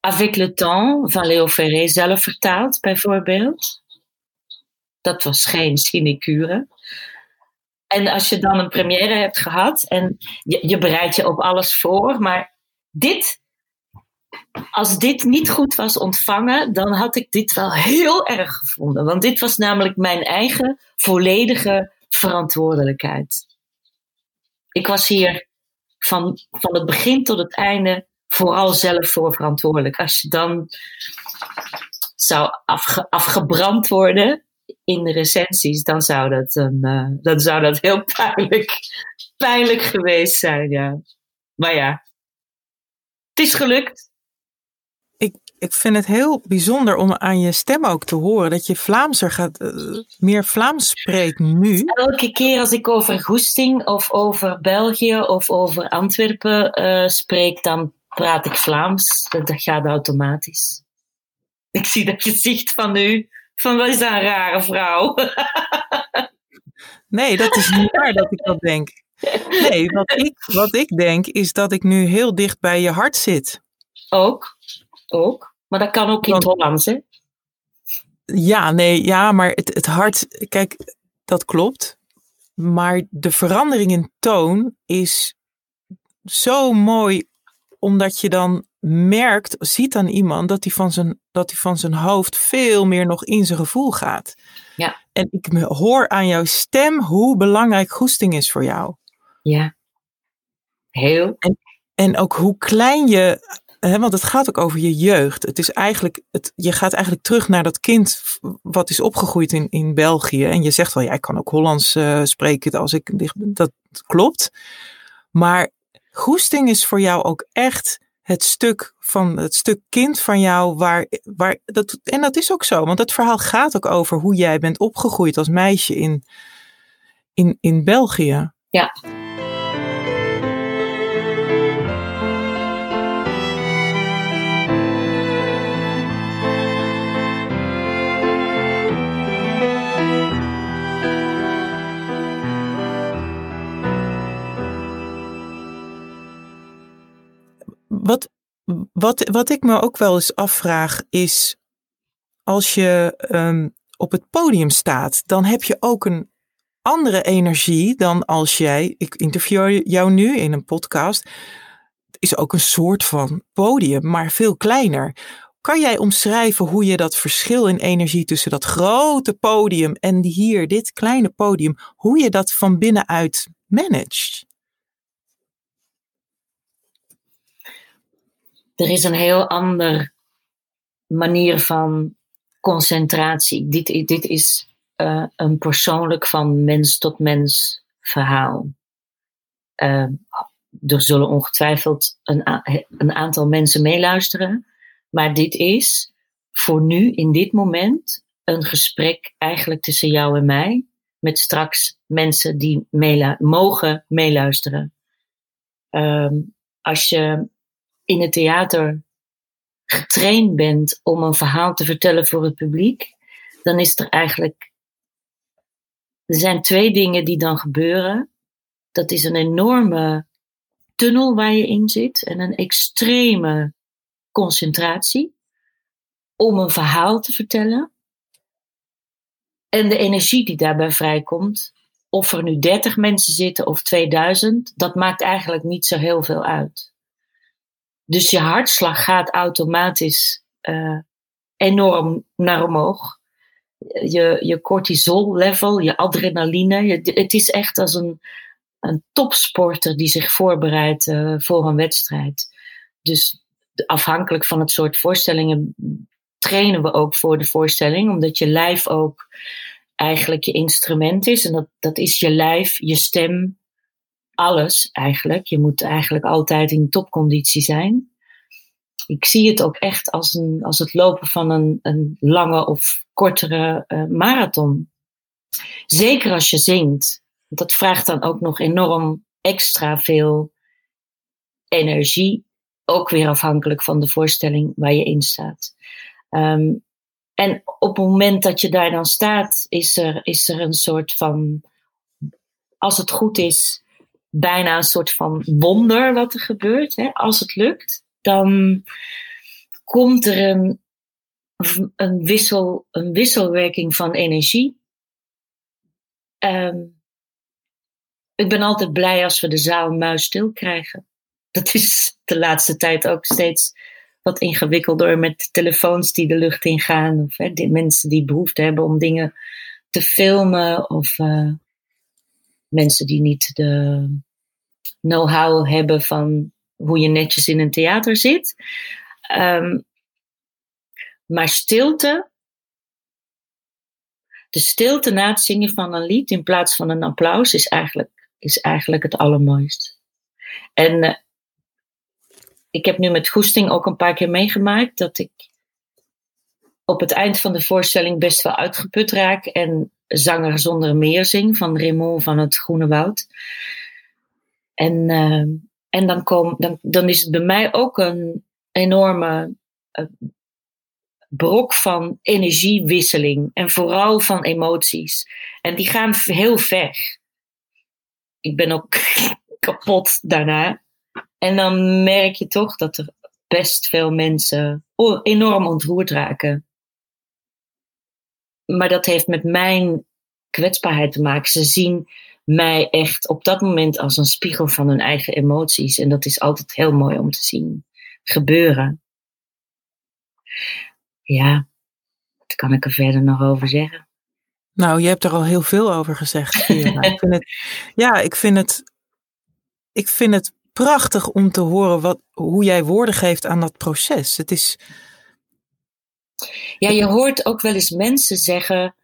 Avec le temps van Leo Ferré zelf vertaald, bijvoorbeeld. Dat was geen sinecure. En als je dan een première hebt gehad en je, je bereidt je op alles voor, maar dit, als dit niet goed was ontvangen, dan had ik dit wel heel erg gevonden. Want dit was namelijk mijn eigen volledige verantwoordelijkheid. Ik was hier van, van het begin tot het einde vooral zelf voor verantwoordelijk. Als je dan zou afge, afgebrand worden, in de recensies, dan zou dat, een, uh, zou dat heel pijnlijk, pijnlijk geweest zijn. Ja. Maar ja, het is gelukt. Ik, vind het heel bijzonder om aan je stem ook te horen dat je Vlaamser gaat, uh, meer Vlaams spreekt nu. Elke keer als ik over Goesting of over België of over Antwerpen uh, spreek, dan praat ik Vlaams. Dat, dat gaat automatisch. Ik zie dat gezicht van u van wat is dat een rare vrouw? nee, dat is niet waar dat ik dat denk. Nee, wat ik, wat ik denk is dat ik nu heel dicht bij je hart zit. Ook, ook. Maar dat kan ook in het Hollands, hè? Ja, nee, ja, maar het, het hart, kijk, dat klopt. Maar de verandering in toon is zo mooi, omdat je dan merkt, ziet aan iemand dat hij van zijn, dat hij van zijn hoofd veel meer nog in zijn gevoel gaat. Ja. En ik hoor aan jouw stem hoe belangrijk goesting is voor jou. Ja. Heel. En, en ook hoe klein je, hè, want het gaat ook over je jeugd. Het is eigenlijk, het, je gaat eigenlijk terug naar dat kind wat is opgegroeid in, in België. En je zegt wel, ja, ik kan ook Hollands uh, spreken als ik dat klopt. Maar goesting is voor jou ook echt het stuk van het stuk kind van jou waar, waar dat, en dat is ook zo, want het verhaal gaat ook over hoe jij bent opgegroeid als meisje in, in, in België. Ja. Wat, wat, wat ik me ook wel eens afvraag is, als je um, op het podium staat, dan heb je ook een andere energie dan als jij, ik interview jou nu in een podcast, is ook een soort van podium, maar veel kleiner. Kan jij omschrijven hoe je dat verschil in energie tussen dat grote podium en hier, dit kleine podium, hoe je dat van binnenuit managt? Er is een heel andere manier van concentratie. Dit, dit is uh, een persoonlijk van mens tot mens verhaal. Uh, er zullen ongetwijfeld een, een aantal mensen meeluisteren, maar dit is voor nu, in dit moment, een gesprek eigenlijk tussen jou en mij, met straks mensen die mogen meeluisteren. Um, als je in het theater getraind bent om een verhaal te vertellen voor het publiek, dan is er eigenlijk. Er zijn twee dingen die dan gebeuren. Dat is een enorme tunnel waar je in zit en een extreme concentratie om een verhaal te vertellen. En de energie die daarbij vrijkomt, of er nu 30 mensen zitten of 2000, dat maakt eigenlijk niet zo heel veel uit. Dus je hartslag gaat automatisch uh, enorm naar omhoog. Je, je cortisol level, je adrenaline. Het is echt als een, een topsporter die zich voorbereidt uh, voor een wedstrijd. Dus afhankelijk van het soort voorstellingen trainen we ook voor de voorstelling, omdat je lijf ook eigenlijk je instrument is. En dat, dat is je lijf, je stem, alles eigenlijk. Je moet eigenlijk altijd in topconditie zijn. Ik zie het ook echt als, een, als het lopen van een, een lange of kortere uh, marathon. Zeker als je zingt. Dat vraagt dan ook nog enorm extra veel energie. Ook weer afhankelijk van de voorstelling waar je in staat. Um, en op het moment dat je daar dan staat, is er, is er een soort van, als het goed is, bijna een soort van wonder wat er gebeurt. Hè? Als het lukt, dan komt er een, een, wissel, een wisselwerking van energie. Um, ik ben altijd blij als we de zaal muisstil krijgen. Dat is de laatste tijd ook steeds wat ingewikkelder met telefoons die de lucht ingaan. Of hè, mensen die behoefte hebben om dingen te filmen. Of uh, mensen die niet de know-how hebben van hoe je netjes in een theater zit. Um, maar stilte. De stilte na het zingen van een lied in plaats van een applaus is eigenlijk, is eigenlijk het allermooist. En uh, ik heb nu met Goesting ook een paar keer meegemaakt dat ik op het eind van de voorstelling best wel uitgeput raak en Zanger zonder meer zing van Raymond van het Groene Woud. En, uh, en dan, kom, dan, dan is het bij mij ook een enorme uh, brok van energiewisseling en vooral van emoties. En die gaan heel ver. Ik ben ook kapot daarna. En dan merk je toch dat er best veel mensen enorm ontroerd raken. Maar dat heeft met mijn kwetsbaarheid te maken. Ze zien mij echt op dat moment als een spiegel van hun eigen emoties. En dat is altijd heel mooi om te zien gebeuren. Ja, wat kan ik er verder nog over zeggen? Nou, je hebt er al heel veel over gezegd. ik vind het, ja, ik vind het, ik vind het prachtig om te horen wat, hoe jij woorden geeft aan dat proces. Het is. Ja, je hoort ook wel eens mensen zeggen.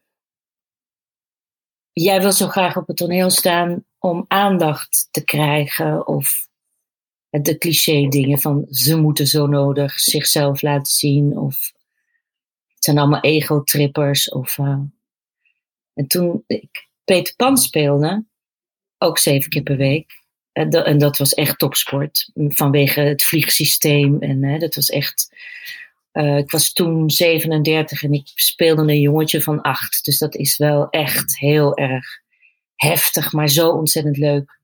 Jij wil zo graag op het toneel staan om aandacht te krijgen. Of de cliché dingen van ze moeten zo nodig zichzelf laten zien. Of het zijn allemaal ego-trippers. Of, uh, en toen ik Peter Pan speelde, ook zeven keer per week en dat, was echt topsport. Vanwege het vliegsysteem. En dat was echt. Uh, ik was toen 37 en ik speelde een jongetje van 8. Dus dat is wel echt heel erg heftig, maar zo ontzettend leuk.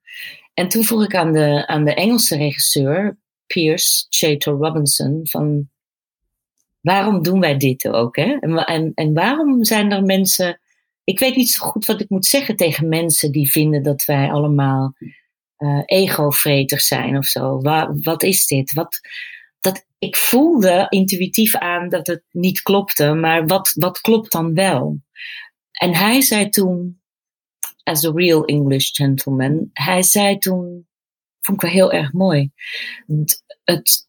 En toen vroeg ik aan de, aan de Engelse regisseur, Pierce Chater Robinson, van waarom doen wij dit ook? Hè? En, en, waarom zijn er mensen. Ik weet niet zo goed wat ik moet zeggen tegen mensen die vinden dat wij allemaal uh, ego-vreters zijn of zo. Wat, wat is dit? Wat, ik voelde intuïtief aan dat het niet klopte, maar wat, wat klopt dan wel? En hij zei toen, as a real English gentleman, hij zei toen, vond ik wel heel erg mooi, het,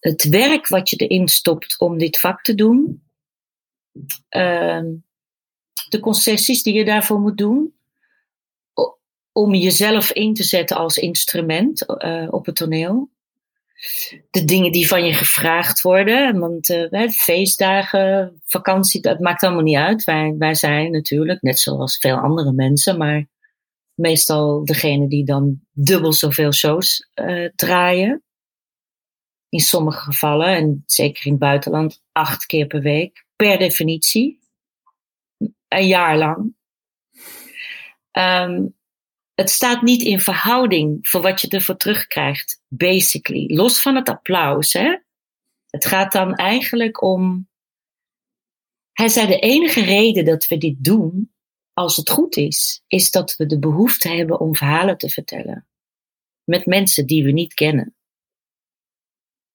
het, werk wat je erin stopt om dit vak te doen, uh, de concessies die je daarvoor moet doen, om jezelf in te zetten als instrument uh, op het toneel. De dingen die van je gevraagd worden, want uh, feestdagen, vakantie, dat maakt allemaal niet uit. Wij, wij zijn natuurlijk, net zoals veel andere mensen, maar meestal degene die dan dubbel zoveel shows uh, draaien. in sommige gevallen, en zeker in het buitenland, acht keer per week, per definitie. Een jaar lang. Um, het staat niet in verhouding voor wat je ervoor terugkrijgt, basically. Los van het applaus, hè. Het gaat dan eigenlijk om. Hij zei: de enige reden dat we dit doen, als het goed is, is dat we de behoefte hebben om verhalen te vertellen. Met mensen die we niet kennen.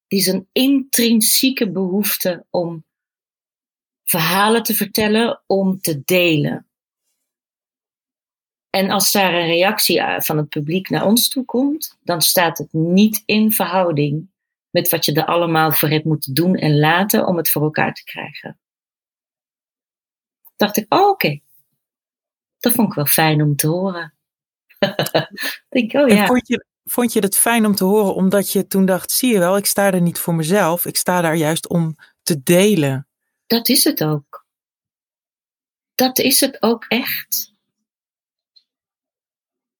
Die is een intrinsieke behoefte om verhalen te vertellen, om te delen. En als daar een reactie eh, van het publiek naar ons toe komt, dan staat het niet in verhouding met wat je er allemaal voor hebt moeten doen en laten om het voor elkaar te krijgen. Dacht ik, oh oké. Dat vond ik wel fijn om te horen. denk, oh, ja. vond, je, vond je het fijn om te horen omdat je toen dacht, zie je wel, ik sta er niet voor mezelf. Ik sta daar juist om te delen. Dat is het ook. Dat is het ook echt.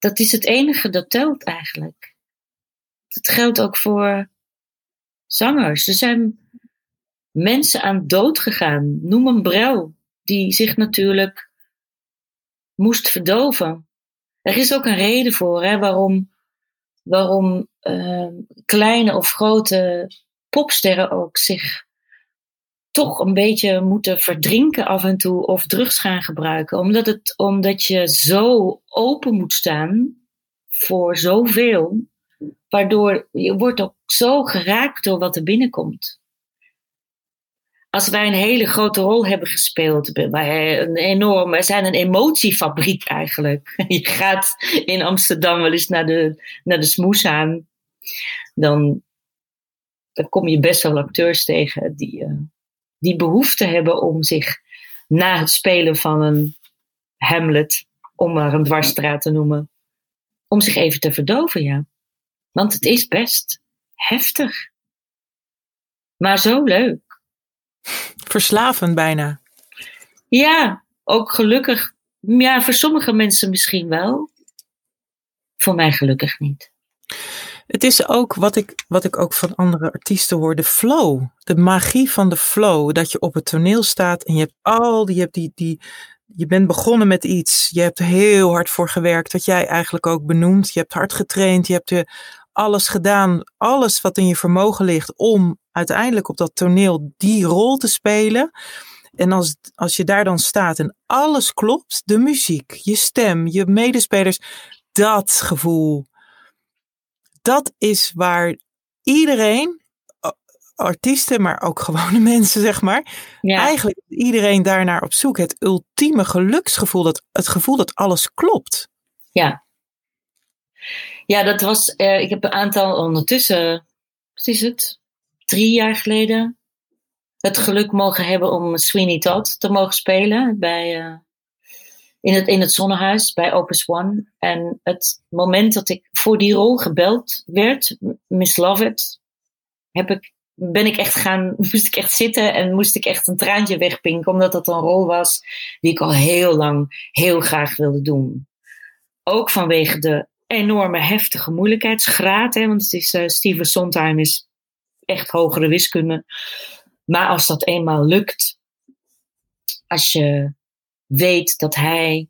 Dat is het enige dat telt eigenlijk. Dat geldt ook voor zangers. Er zijn mensen aan dood gegaan. Noem een Brel, die zich natuurlijk moest verdoven. Er is ook een reden voor hè, waarom, waarom uh, kleine of grote popsterren ook zich toch een beetje moeten verdrinken af en toe of drugs gaan gebruiken. Omdat, het, omdat je zo open moet staan voor zoveel, waardoor je wordt ook zo geraakt door wat er binnenkomt. Als wij een hele grote rol hebben gespeeld, wij een enorme, we zijn een emotiefabriek eigenlijk. Je gaat in Amsterdam wel eens naar de, naar de smoes aan, dan, dan kom je best wel acteurs tegen die, uh, die behoefte hebben om zich na het spelen van een Hamlet, om maar een dwarsstraat te noemen, om zich even te verdoven, ja. Want het is best heftig. Maar zo leuk. Verslavend bijna. Ja, ook gelukkig. Ja, voor sommige mensen misschien wel. Voor mij gelukkig niet. Het is ook wat ik, wat ik ook van andere artiesten hoor, de flow. De magie van de flow. Dat je op het toneel staat en je hebt al die, je, hebt die, die, je bent begonnen met iets. Je hebt heel hard voor gewerkt, wat jij eigenlijk ook benoemt. Je hebt hard getraind, je hebt er alles gedaan, alles wat in je vermogen ligt om uiteindelijk op dat toneel die rol te spelen. En als, als je daar dan staat en alles klopt, de muziek, je stem, je medespelers, dat gevoel, dat is waar iedereen, artiesten, maar ook gewone mensen, zeg maar, eigenlijk iedereen daarnaar op zoek. Het ultieme geluksgevoel, dat, het gevoel dat alles klopt. Ja. Ja, dat was, uh, ik heb een aantal ondertussen, wat is het, drie jaar geleden, het geluk mogen hebben om Sweeney Todd te mogen spelen bij, uh, in het, in het zonnehuis bij Opus One. En het moment dat ik voor die rol gebeld werd, Miss Lovett, heb ik, ben ik echt gaan, moest ik echt zitten en moest ik echt een traantje wegpinken, omdat dat een rol was die ik al heel lang heel graag wilde doen. Ook vanwege de enorme heftige moeilijkheidsgraad, hè, want het is, uh, Steven Sondheim is echt hogere wiskunde. Maar als dat eenmaal lukt, als je weet dat hij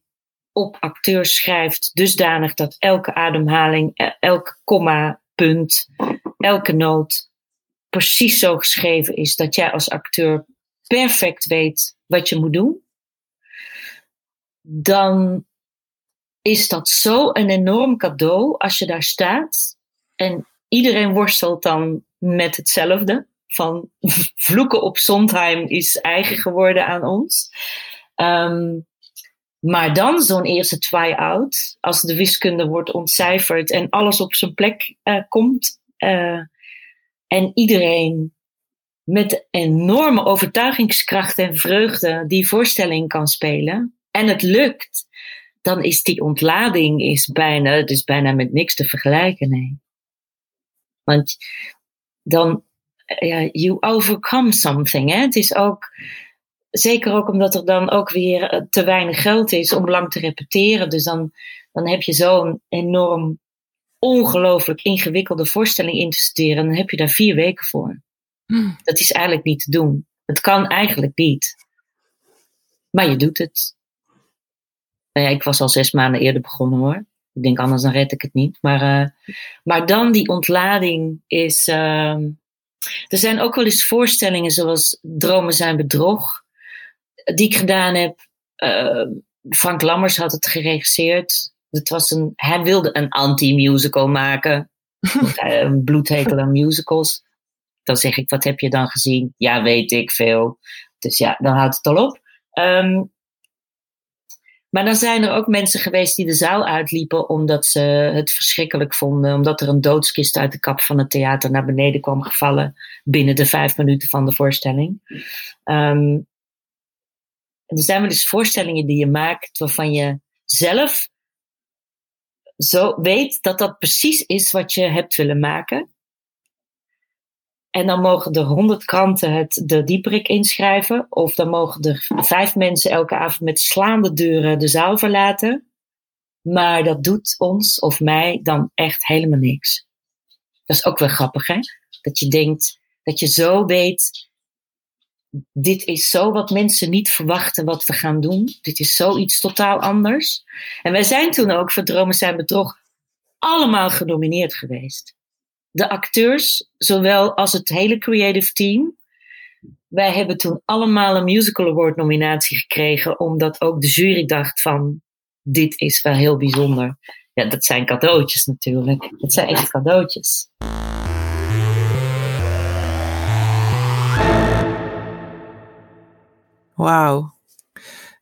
op acteurs schrijft dusdanig dat elke ademhaling, e, elk komma, punt, elke noot precies zo geschreven is dat jij als acteur perfect weet wat je moet doen, dan is dat zo een enorm cadeau als je daar staat en iedereen worstelt dan met hetzelfde. Van vloeken op Sondheim is eigen geworden aan ons. Um, maar dan zo'n eerste try-out, als de wiskunde wordt ontcijferd en alles op zijn plek uh, komt. Uh, en iedereen met enorme overtuigingskracht en vreugde die voorstelling kan spelen. En het lukt. Dan is die ontlading is bijna, het is bijna met niks te vergelijken. Nee. Want dan, ja, you overcome something. Hè? Het is ook, Zeker ook omdat er dan ook weer eh, te weinig geld is om lang te repeteren. Dus dan, dan heb je zo'n enorm ongelooflijk ingewikkelde voorstelling in te studeren, dan heb je daar vier weken voor. Hmm. Dat is eigenlijk niet te doen. Het kan eigenlijk niet. Maar je doet het. Nou ja, ik was al zes maanden eerder begonnen hoor. Ik denk anders dan red ik het niet. Maar, uh, maar dan die ontlading is. Uh, er zijn ook wel eens voorstellingen zoals Dromen zijn bedrog. Die ik gedaan heb. Uh, Frank Lammers had het geregisseerd. Het was een, hij wilde een anti-musical maken. een bloedhekel aan musicals. Dan zeg ik, wat heb je dan gezien? Ja, weet ik veel. Dus ja, dan houdt het al op. Um, maar dan zijn er ook mensen geweest die de zaal uitliepen omdat ze het verschrikkelijk vonden. Omdat er een doodskist uit de kap van het theater naar beneden kwam gevallen binnen de vijf minuten van de voorstelling. Um, er zijn wel eens voorstellingen die je maakt waarvan je zelf zo weet dat dat precies is wat je hebt willen maken. En dan mogen er honderd kranten het, de dieperik inschrijven. Of dan mogen er vijf mensen elke avond met slaande deuren de zaal verlaten. Maar dat doet ons of mij dan echt helemaal niks. Dat is ook wel grappig, hè? Dat je denkt, dat je zo weet, dit is zo wat mensen niet verwachten wat we gaan doen. Dit is zoiets totaal anders. En wij zijn toen ook voor Dromen zijn bedrog allemaal genomineerd geweest de acteurs, zowel als het hele creative team. Wij hebben toen allemaal een Musical Award nominatie gekregen, omdat ook de jury dacht van, dit is wel heel bijzonder. Ja, dat zijn cadeautjes natuurlijk. Dat zijn echt cadeautjes. Wauw.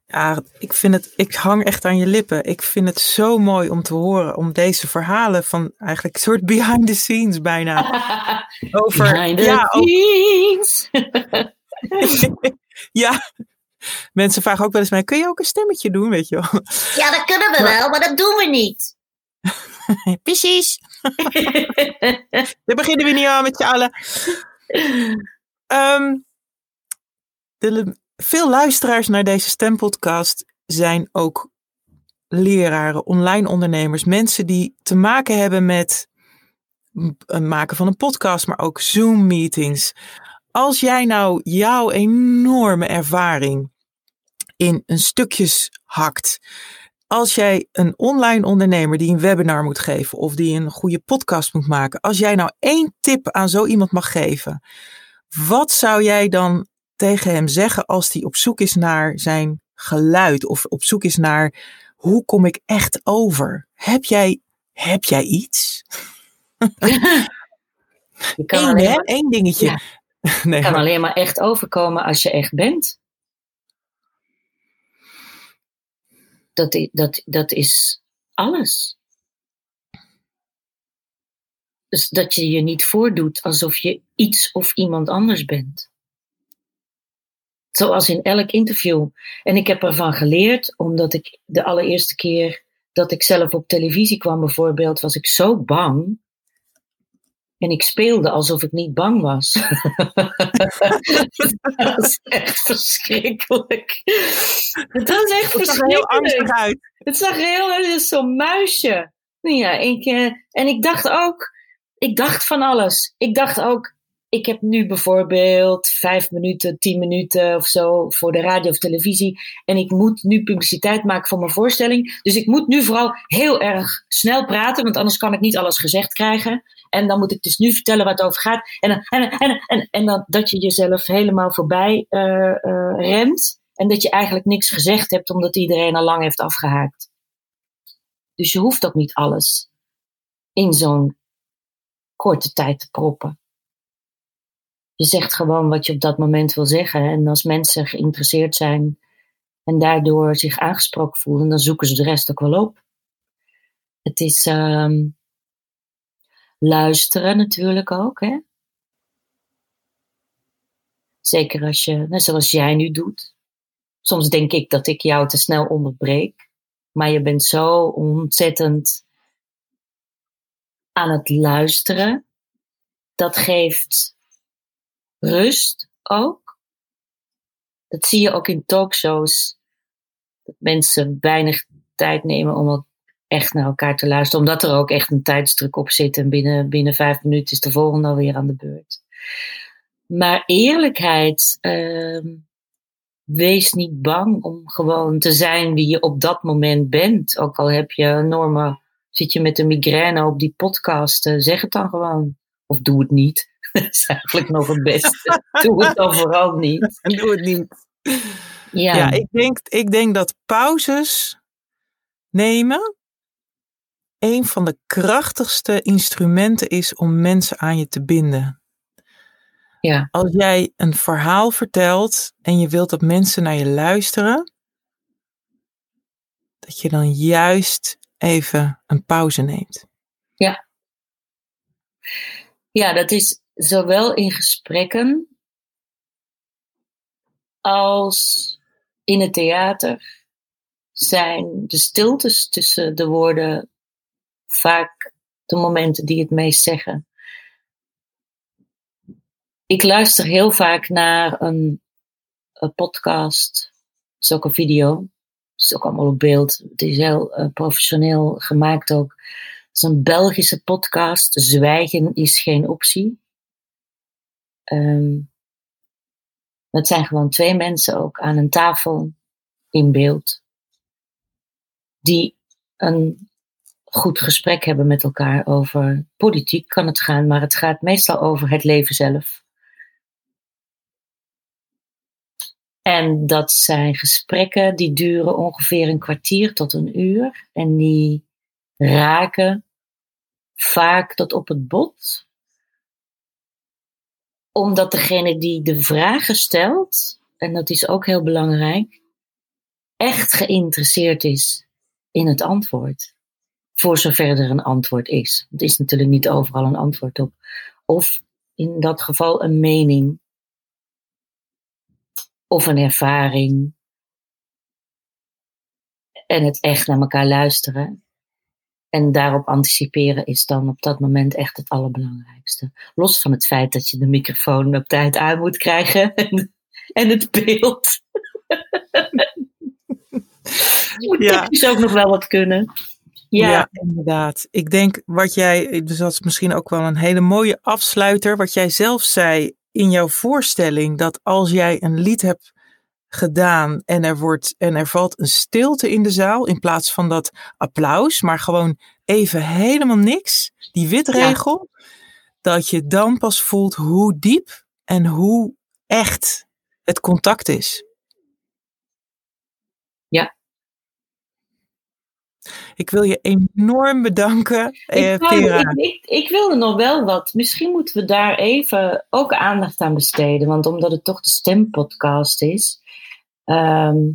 Ja, ik vind het, ik hang echt aan je lippen. Ik vind het zo mooi om te horen, om deze verhalen van eigenlijk een soort behind the scenes bijna. over, behind the ja, scenes. ja, mensen vragen ook wel eens mij, kun je ook een stemmetje doen, weet je wel? Ja, dat kunnen we wel, maar dat doen we niet. Precies. We beginnen we niet aan met z'n allen. Um, de, veel luisteraars naar deze stempodcast zijn ook leraren, online ondernemers, mensen die te maken hebben met het maken van een podcast, maar ook Zoom-meetings. Als jij nou jouw enorme ervaring in een stukjes hakt, als jij een online ondernemer die een webinar moet geven of die een goede podcast moet maken, als jij nou één tip aan zo iemand mag geven, wat zou jij dan tegen hem zeggen als hij op zoek is naar zijn geluid of op zoek is naar hoe kom ik echt over? Heb jij, heb jij iets? Je kan Eén, hè? Eén dingetje. Ja. Nee, kan alleen maar echt overkomen als je echt bent. Dat, dat, dat is alles. Dus dat je je niet voordoet alsof je iets of iemand anders bent. Zoals in elk interview. En ik heb ervan geleerd, omdat ik de allereerste keer dat ik zelf op televisie kwam, bijvoorbeeld, was ik zo bang. En ik speelde alsof ik niet bang was. dat was echt verschrikkelijk. Het was echt het verschrikkelijk. Zag heel angstig uit. Het zag heel zo'n muisje. Ja, ik, uh, en ik dacht ook, ik dacht van alles. Ik dacht ook, ik heb nu bijvoorbeeld vijf minuten, tien minuten of zo voor de radio of televisie. En ik moet nu publiciteit maken voor mijn voorstelling. Dus ik moet nu vooral heel erg snel praten, want anders kan ik niet alles gezegd krijgen. En dan moet ik dus nu vertellen waar het over gaat. En, en, en, en, en dan, dat je jezelf helemaal voorbij uh, uh, rent. En dat je eigenlijk niks gezegd hebt, omdat iedereen al lang heeft afgehaakt. Dus je hoeft ook niet alles in zo'n korte tijd te proppen je zegt gewoon wat je op dat moment wil zeggen. En als mensen geïnteresseerd zijn en daardoor zich aangesproken voelen, dan zoeken ze de rest ook wel op. Het is um, luisteren natuurlijk ook. Hè? Zeker als je, net zoals jij nu doet. Soms denk ik dat ik jou te snel onderbreek. Maar je bent zo ontzettend aan het luisteren. Dat geeft rust ook. Dat zie je ook in talkshows. Dat mensen weinig tijd nemen om echt naar elkaar te luisteren. Omdat er ook echt een tijdsdruk op zit. En binnen, binnen vijf minuten is de volgende alweer aan de beurt. Maar eerlijkheid, ehm, wees niet bang om gewoon te zijn wie je op dat moment bent. Ook al heb je enorme, zit je met een migraine op die podcast, eh, zeg het dan gewoon. Of doe het niet. Dat is eigenlijk nog het beste. doe het dan vooral niet. Doe het niet. Ja, Ja, ik, denk, ik denk dat pauzes nemen een van de krachtigste instrumenten is om mensen aan je te binden. ja, Als jij een verhaal vertelt en je wilt dat mensen naar je luisteren, dat je dan juist even een pauze neemt. ja, dat is zowel in gesprekken als in het theater zijn de stiltes tussen de woorden vaak de momenten die het meest zeggen. Ik luister heel vaak naar een, een podcast. Het is ook een video. Het is ook allemaal op beeld. Het is heel eh, professioneel gemaakt ook. Het is een Belgische podcast. Zwijgen is geen optie. Ehm het zijn gewoon twee mensen ook aan een tafel in beeld. Die een goed gesprek hebben met elkaar over politiek kan het gaan, maar het gaat meestal over het leven zelf. En dat zijn gesprekken die duren ongeveer een kwartier tot een uur en die raken vaak tot op het bot omdat degene die de vragen stelt, en dat is ook heel belangrijk, echt geïnteresseerd is in het antwoord. Voor zover er een antwoord is. Het is natuurlijk niet overal een antwoord op. Of in dat geval een mening. Of een ervaring. En het echt naar elkaar luisteren. En daarop anticiperen is dan op dat moment echt het allerbelangrijkste. Los van het feit dat je de microfoon op tijd aan moet krijgen en, en het beeld. moet Ja. technisch ook nog wel wat kunnen. Ja. Ja, inderdaad. Ik denk wat jij, dus dat is misschien ook wel een hele mooie afsluiter, wat jij zelf zei in jouw voorstelling, dat als jij een lied hebt gedaan en er, wordt, en er valt een stilte in de zaal, in plaats van dat applaus, maar gewoon even helemaal niks, die witregel, dat je dan pas voelt hoe diep en hoe echt het contact is. Ja. Ik wil je enorm bedanken, eh, ik, Vera. ik, ik, ik wilde nog wel wat. Misschien moeten we daar even ook aandacht aan besteden. Want omdat het toch de stempodcast is. Ehm,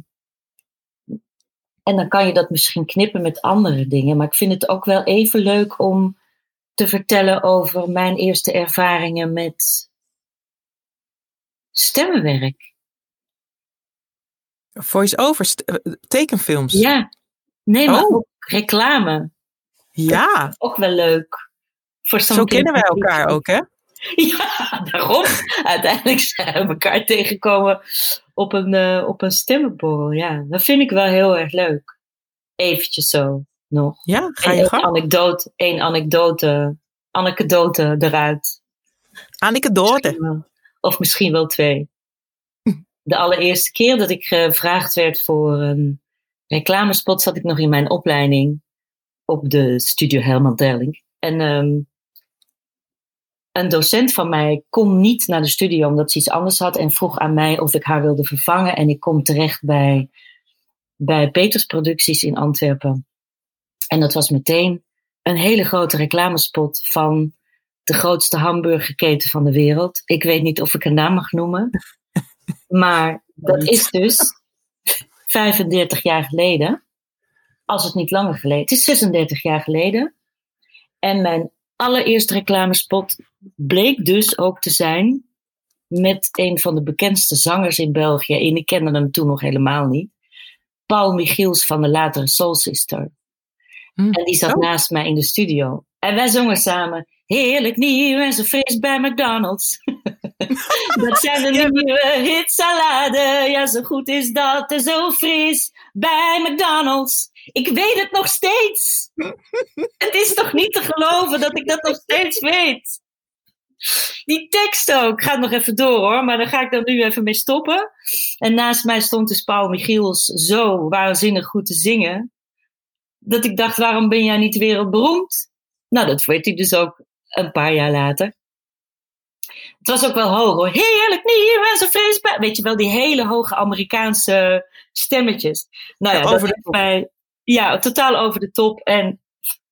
en dan kan je dat misschien knippen met andere dingen. Maar ik vind het ook wel even leuk om te vertellen over mijn eerste ervaringen met stemmenwerk. Voice-over, eh, tekenfilms. Ja, nee, maar Oh. ook reclame. Ja, Ook wel leuk. Voor zo kennen wij elkaar ook, hè? Ja, daarom. Uiteindelijk zijn we elkaar tegengekomen op een, eh, op een stemmenborrel. Ja, dat vind ik wel heel erg leuk. Eventjes zo nog. Ja, ga je gang. anekdote, één anekdote, anekdote eruit. Wel. Of misschien wel twee. De allereerste keer dat ik gevraagd werd voor een reclamespot, zat ik nog in mijn opleiding op de Studio Helmut Derling. En ehm, een docent van mij kon niet naar de studio omdat ze iets anders had en vroeg aan mij of ik haar wilde vervangen. En ik kom terecht bij, bij Peters Producties in Antwerpen. En dat was meteen een hele grote reclamespot van de grootste hamburgerketen van de wereld. Ik weet niet of ik een naam mag noemen. Maar dat is dus 35 jaar geleden. Als het niet langer geleden. Het is 36 jaar geleden. En mijn allereerste reclamespot bleek dus ook te zijn met een van de bekendste zangers in België. En ik kende hem toen nog helemaal niet. Paul Michiels van de latere Soul Sister. Hm. En die zat Oh. naast mij in de studio. En wij zongen samen. Heerlijk nieuw en zo fris bij McDonald's. dat zijn de nieuwe hitsalade. Ja, zo goed is dat en zo fris bij McDonald's. Ik weet het nog steeds. het is toch niet te geloven dat ik dat nog steeds weet. Die tekst ook. Gaat nog even door hoor, maar daar ga ik dan nu even mee stoppen. En naast mij stond dus Paul Michiels zo waanzinnig goed te zingen. Dat ik dacht, waarom ben jij niet wereldberoemd? Nou, dat weet hij dus ook een paar jaar later. Het was ook wel hoog hoor. Heerlijk nieuw en Facebook. Weet je wel, die hele hoge Amerikaanse stemmetjes. Nou ja, over de top. Ja, totaal over de top. En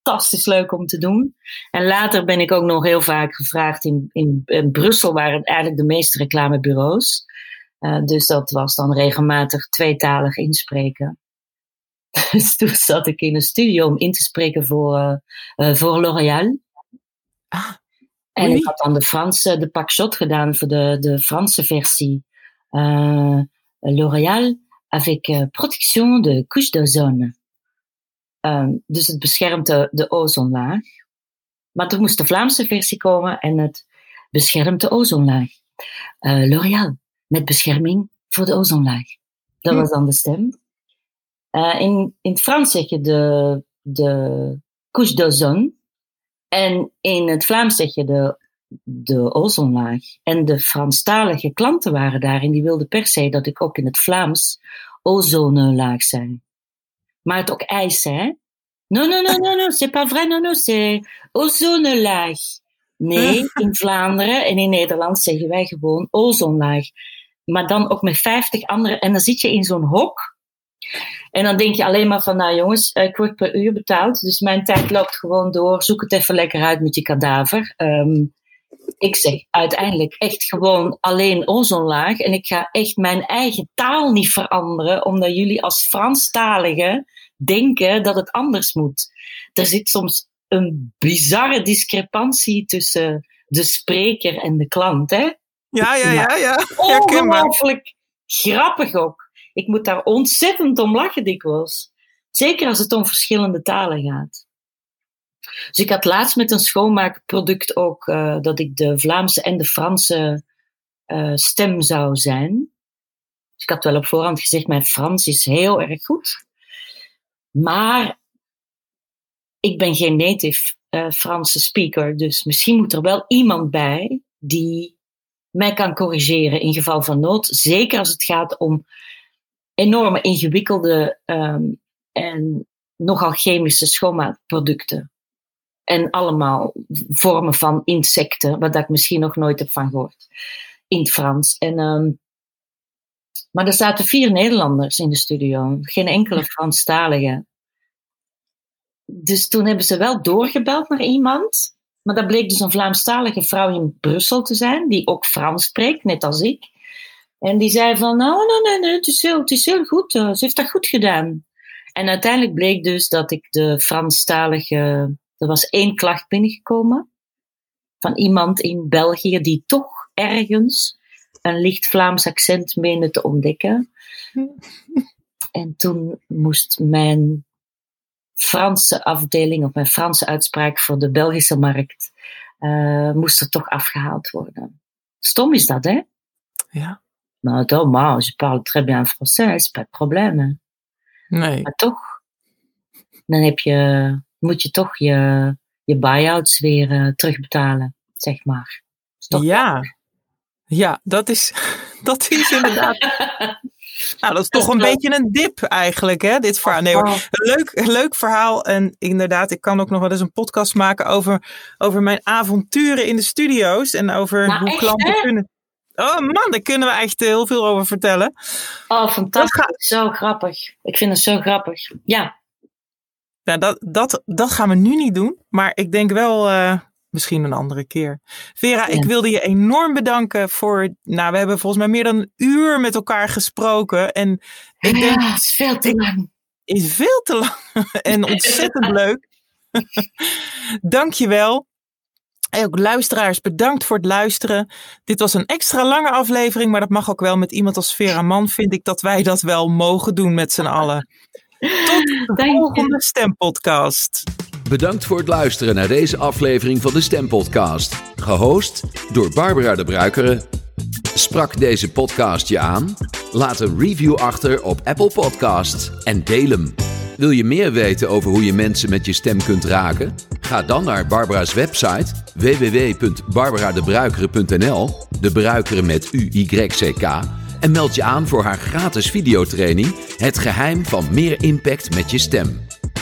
fantastisch leuk om te doen. En later ben ik ook nog heel vaak gevraagd in, in, in Brussel, waren eigenlijk de meeste reclamebureaus. Uh, dus dat was dan regelmatig tweetalig inspreken. Dus toen zat ik in een studio om in te spreken voor, uh, uh, voor L'Oréal. Ah, en ik had dan de Franse, de pakshot gedaan voor de, de Franse versie. L'Oréal avec protection de couche d'ozone. Um, dus het beschermt de, de ozonlaag. Maar er moest de Vlaamse versie komen en het beschermt de ozonlaag. Uh, L'Oréal, met bescherming voor de ozonlaag. Dat hm. was dan de stem. Uh, in, in het Frans zeg je de, de couche d'ozone. En in het Vlaams zeg je de, de ozonlaag. En de Franstalige klanten waren daar en die wilden per se dat ik ook in het Vlaams ozonlaag zei. Maar het ook eisen, hè? Non, non, non, non, non, c'est pas vrai, non, non, c'est ozonelaag. Nee, in Vlaanderen en in Nederland zeggen wij gewoon ozonlaag. Maar dan ook met 50 andere. En dan zit je in zo'n hok. En dan denk je alleen maar van, nou jongens, ik word per uur betaald. Dus mijn tijd loopt gewoon door. Zoek het even lekker uit met je kadaver. Um, ik zeg uiteindelijk echt gewoon alleen ozonlaag. En ik ga echt mijn eigen taal niet veranderen, omdat jullie als Franstaligen denken dat het anders moet. Er zit soms een bizarre discrepantie tussen de spreker en de klant. Hè? Ja, ja, ja. ja. Ongelooflijk grappig ook. Ik moet daar ontzettend om lachen dikwijls. Zeker als het om verschillende talen gaat. Dus ik had laatst met een schoonmaakproduct ook uh, dat ik de Vlaamse en de Franse uh, stem zou zijn. Dus ik had wel op voorhand gezegd, mijn Frans is heel erg goed. Maar ik ben geen native uh, Franse speaker, dus misschien moet er wel iemand bij die mij kan corrigeren in geval van nood. Zeker als het gaat om enorme ingewikkelde um, en nogal chemische schoonmaakproducten. En allemaal vormen van insecten, wat ik misschien nog nooit heb van gehoord. In het Frans. En, um, maar er zaten vier Nederlanders in de studio. Geen enkele Franstalige. Dus toen hebben ze wel doorgebeld naar iemand. Maar dat bleek dus een Vlaamstalige vrouw in Brussel te zijn, die ook Frans spreekt, net als ik. En die zei van, nou, nee, nee, nee, het is heel, het is heel goed. Uh, ze heeft dat goed gedaan. En uiteindelijk bleek dus dat ik de Franstalige er was één klacht binnengekomen van iemand in België die toch ergens een licht Vlaams accent meende te ontdekken. En toen moest mijn Franse afdeling, of mijn Franse uitspraak voor de Belgische markt, uh, moest er toch afgehaald worden. Stom is dat, hè? Ja. Nou, dommage, je parle très bien français, pas de problème. Nee. Maar toch, dan heb je moet je toch je, je buyouts weer uh, terugbetalen, zeg maar. Ja. Ja, dat is, dat is inderdaad. Nou, dat is toch een beetje een dip eigenlijk, hè, dit verhaal. Nee, hoor. Leuk, leuk verhaal. En inderdaad, ik kan ook nog wel eens een podcast maken over, over mijn avonturen in de studio's. En over nou, hoe klanten kunnen... Oh man, daar kunnen we echt heel veel over vertellen. Oh, fantastisch. Zo grappig. Ik vind het zo grappig. Ja. Nou, dat, dat, dat gaan we nu niet doen. Maar ik denk wel uh, misschien een andere keer. Vera, ik wilde je enorm bedanken voor. Nou, we hebben volgens mij meer dan een uur met elkaar gesproken. En ik ja, denk. Het is veel te lang. Is veel te lang. en ontzettend leuk. Dank je wel. En ook luisteraars, bedankt voor het luisteren. Dit was een extra lange aflevering, maar dat mag ook wel met iemand als Vera Man. Vind ik dat wij dat wel mogen doen met z'n allen. Tot de volgende Stempodcast. Bedankt voor het luisteren naar deze aflevering van de Stempodcast. Gehost door Barbara de Bruikere. Sprak deze podcast je aan? Laat een review achter op Apple Podcasts en deel hem. Wil je meer weten over hoe je mensen met je stem kunt raken? Ga dan naar Barbara's website www.barbaradebruikere.nl, de bruikeren met U-Y-C-K, en meld je aan voor haar gratis videotraining Het geheim van meer impact met je stem.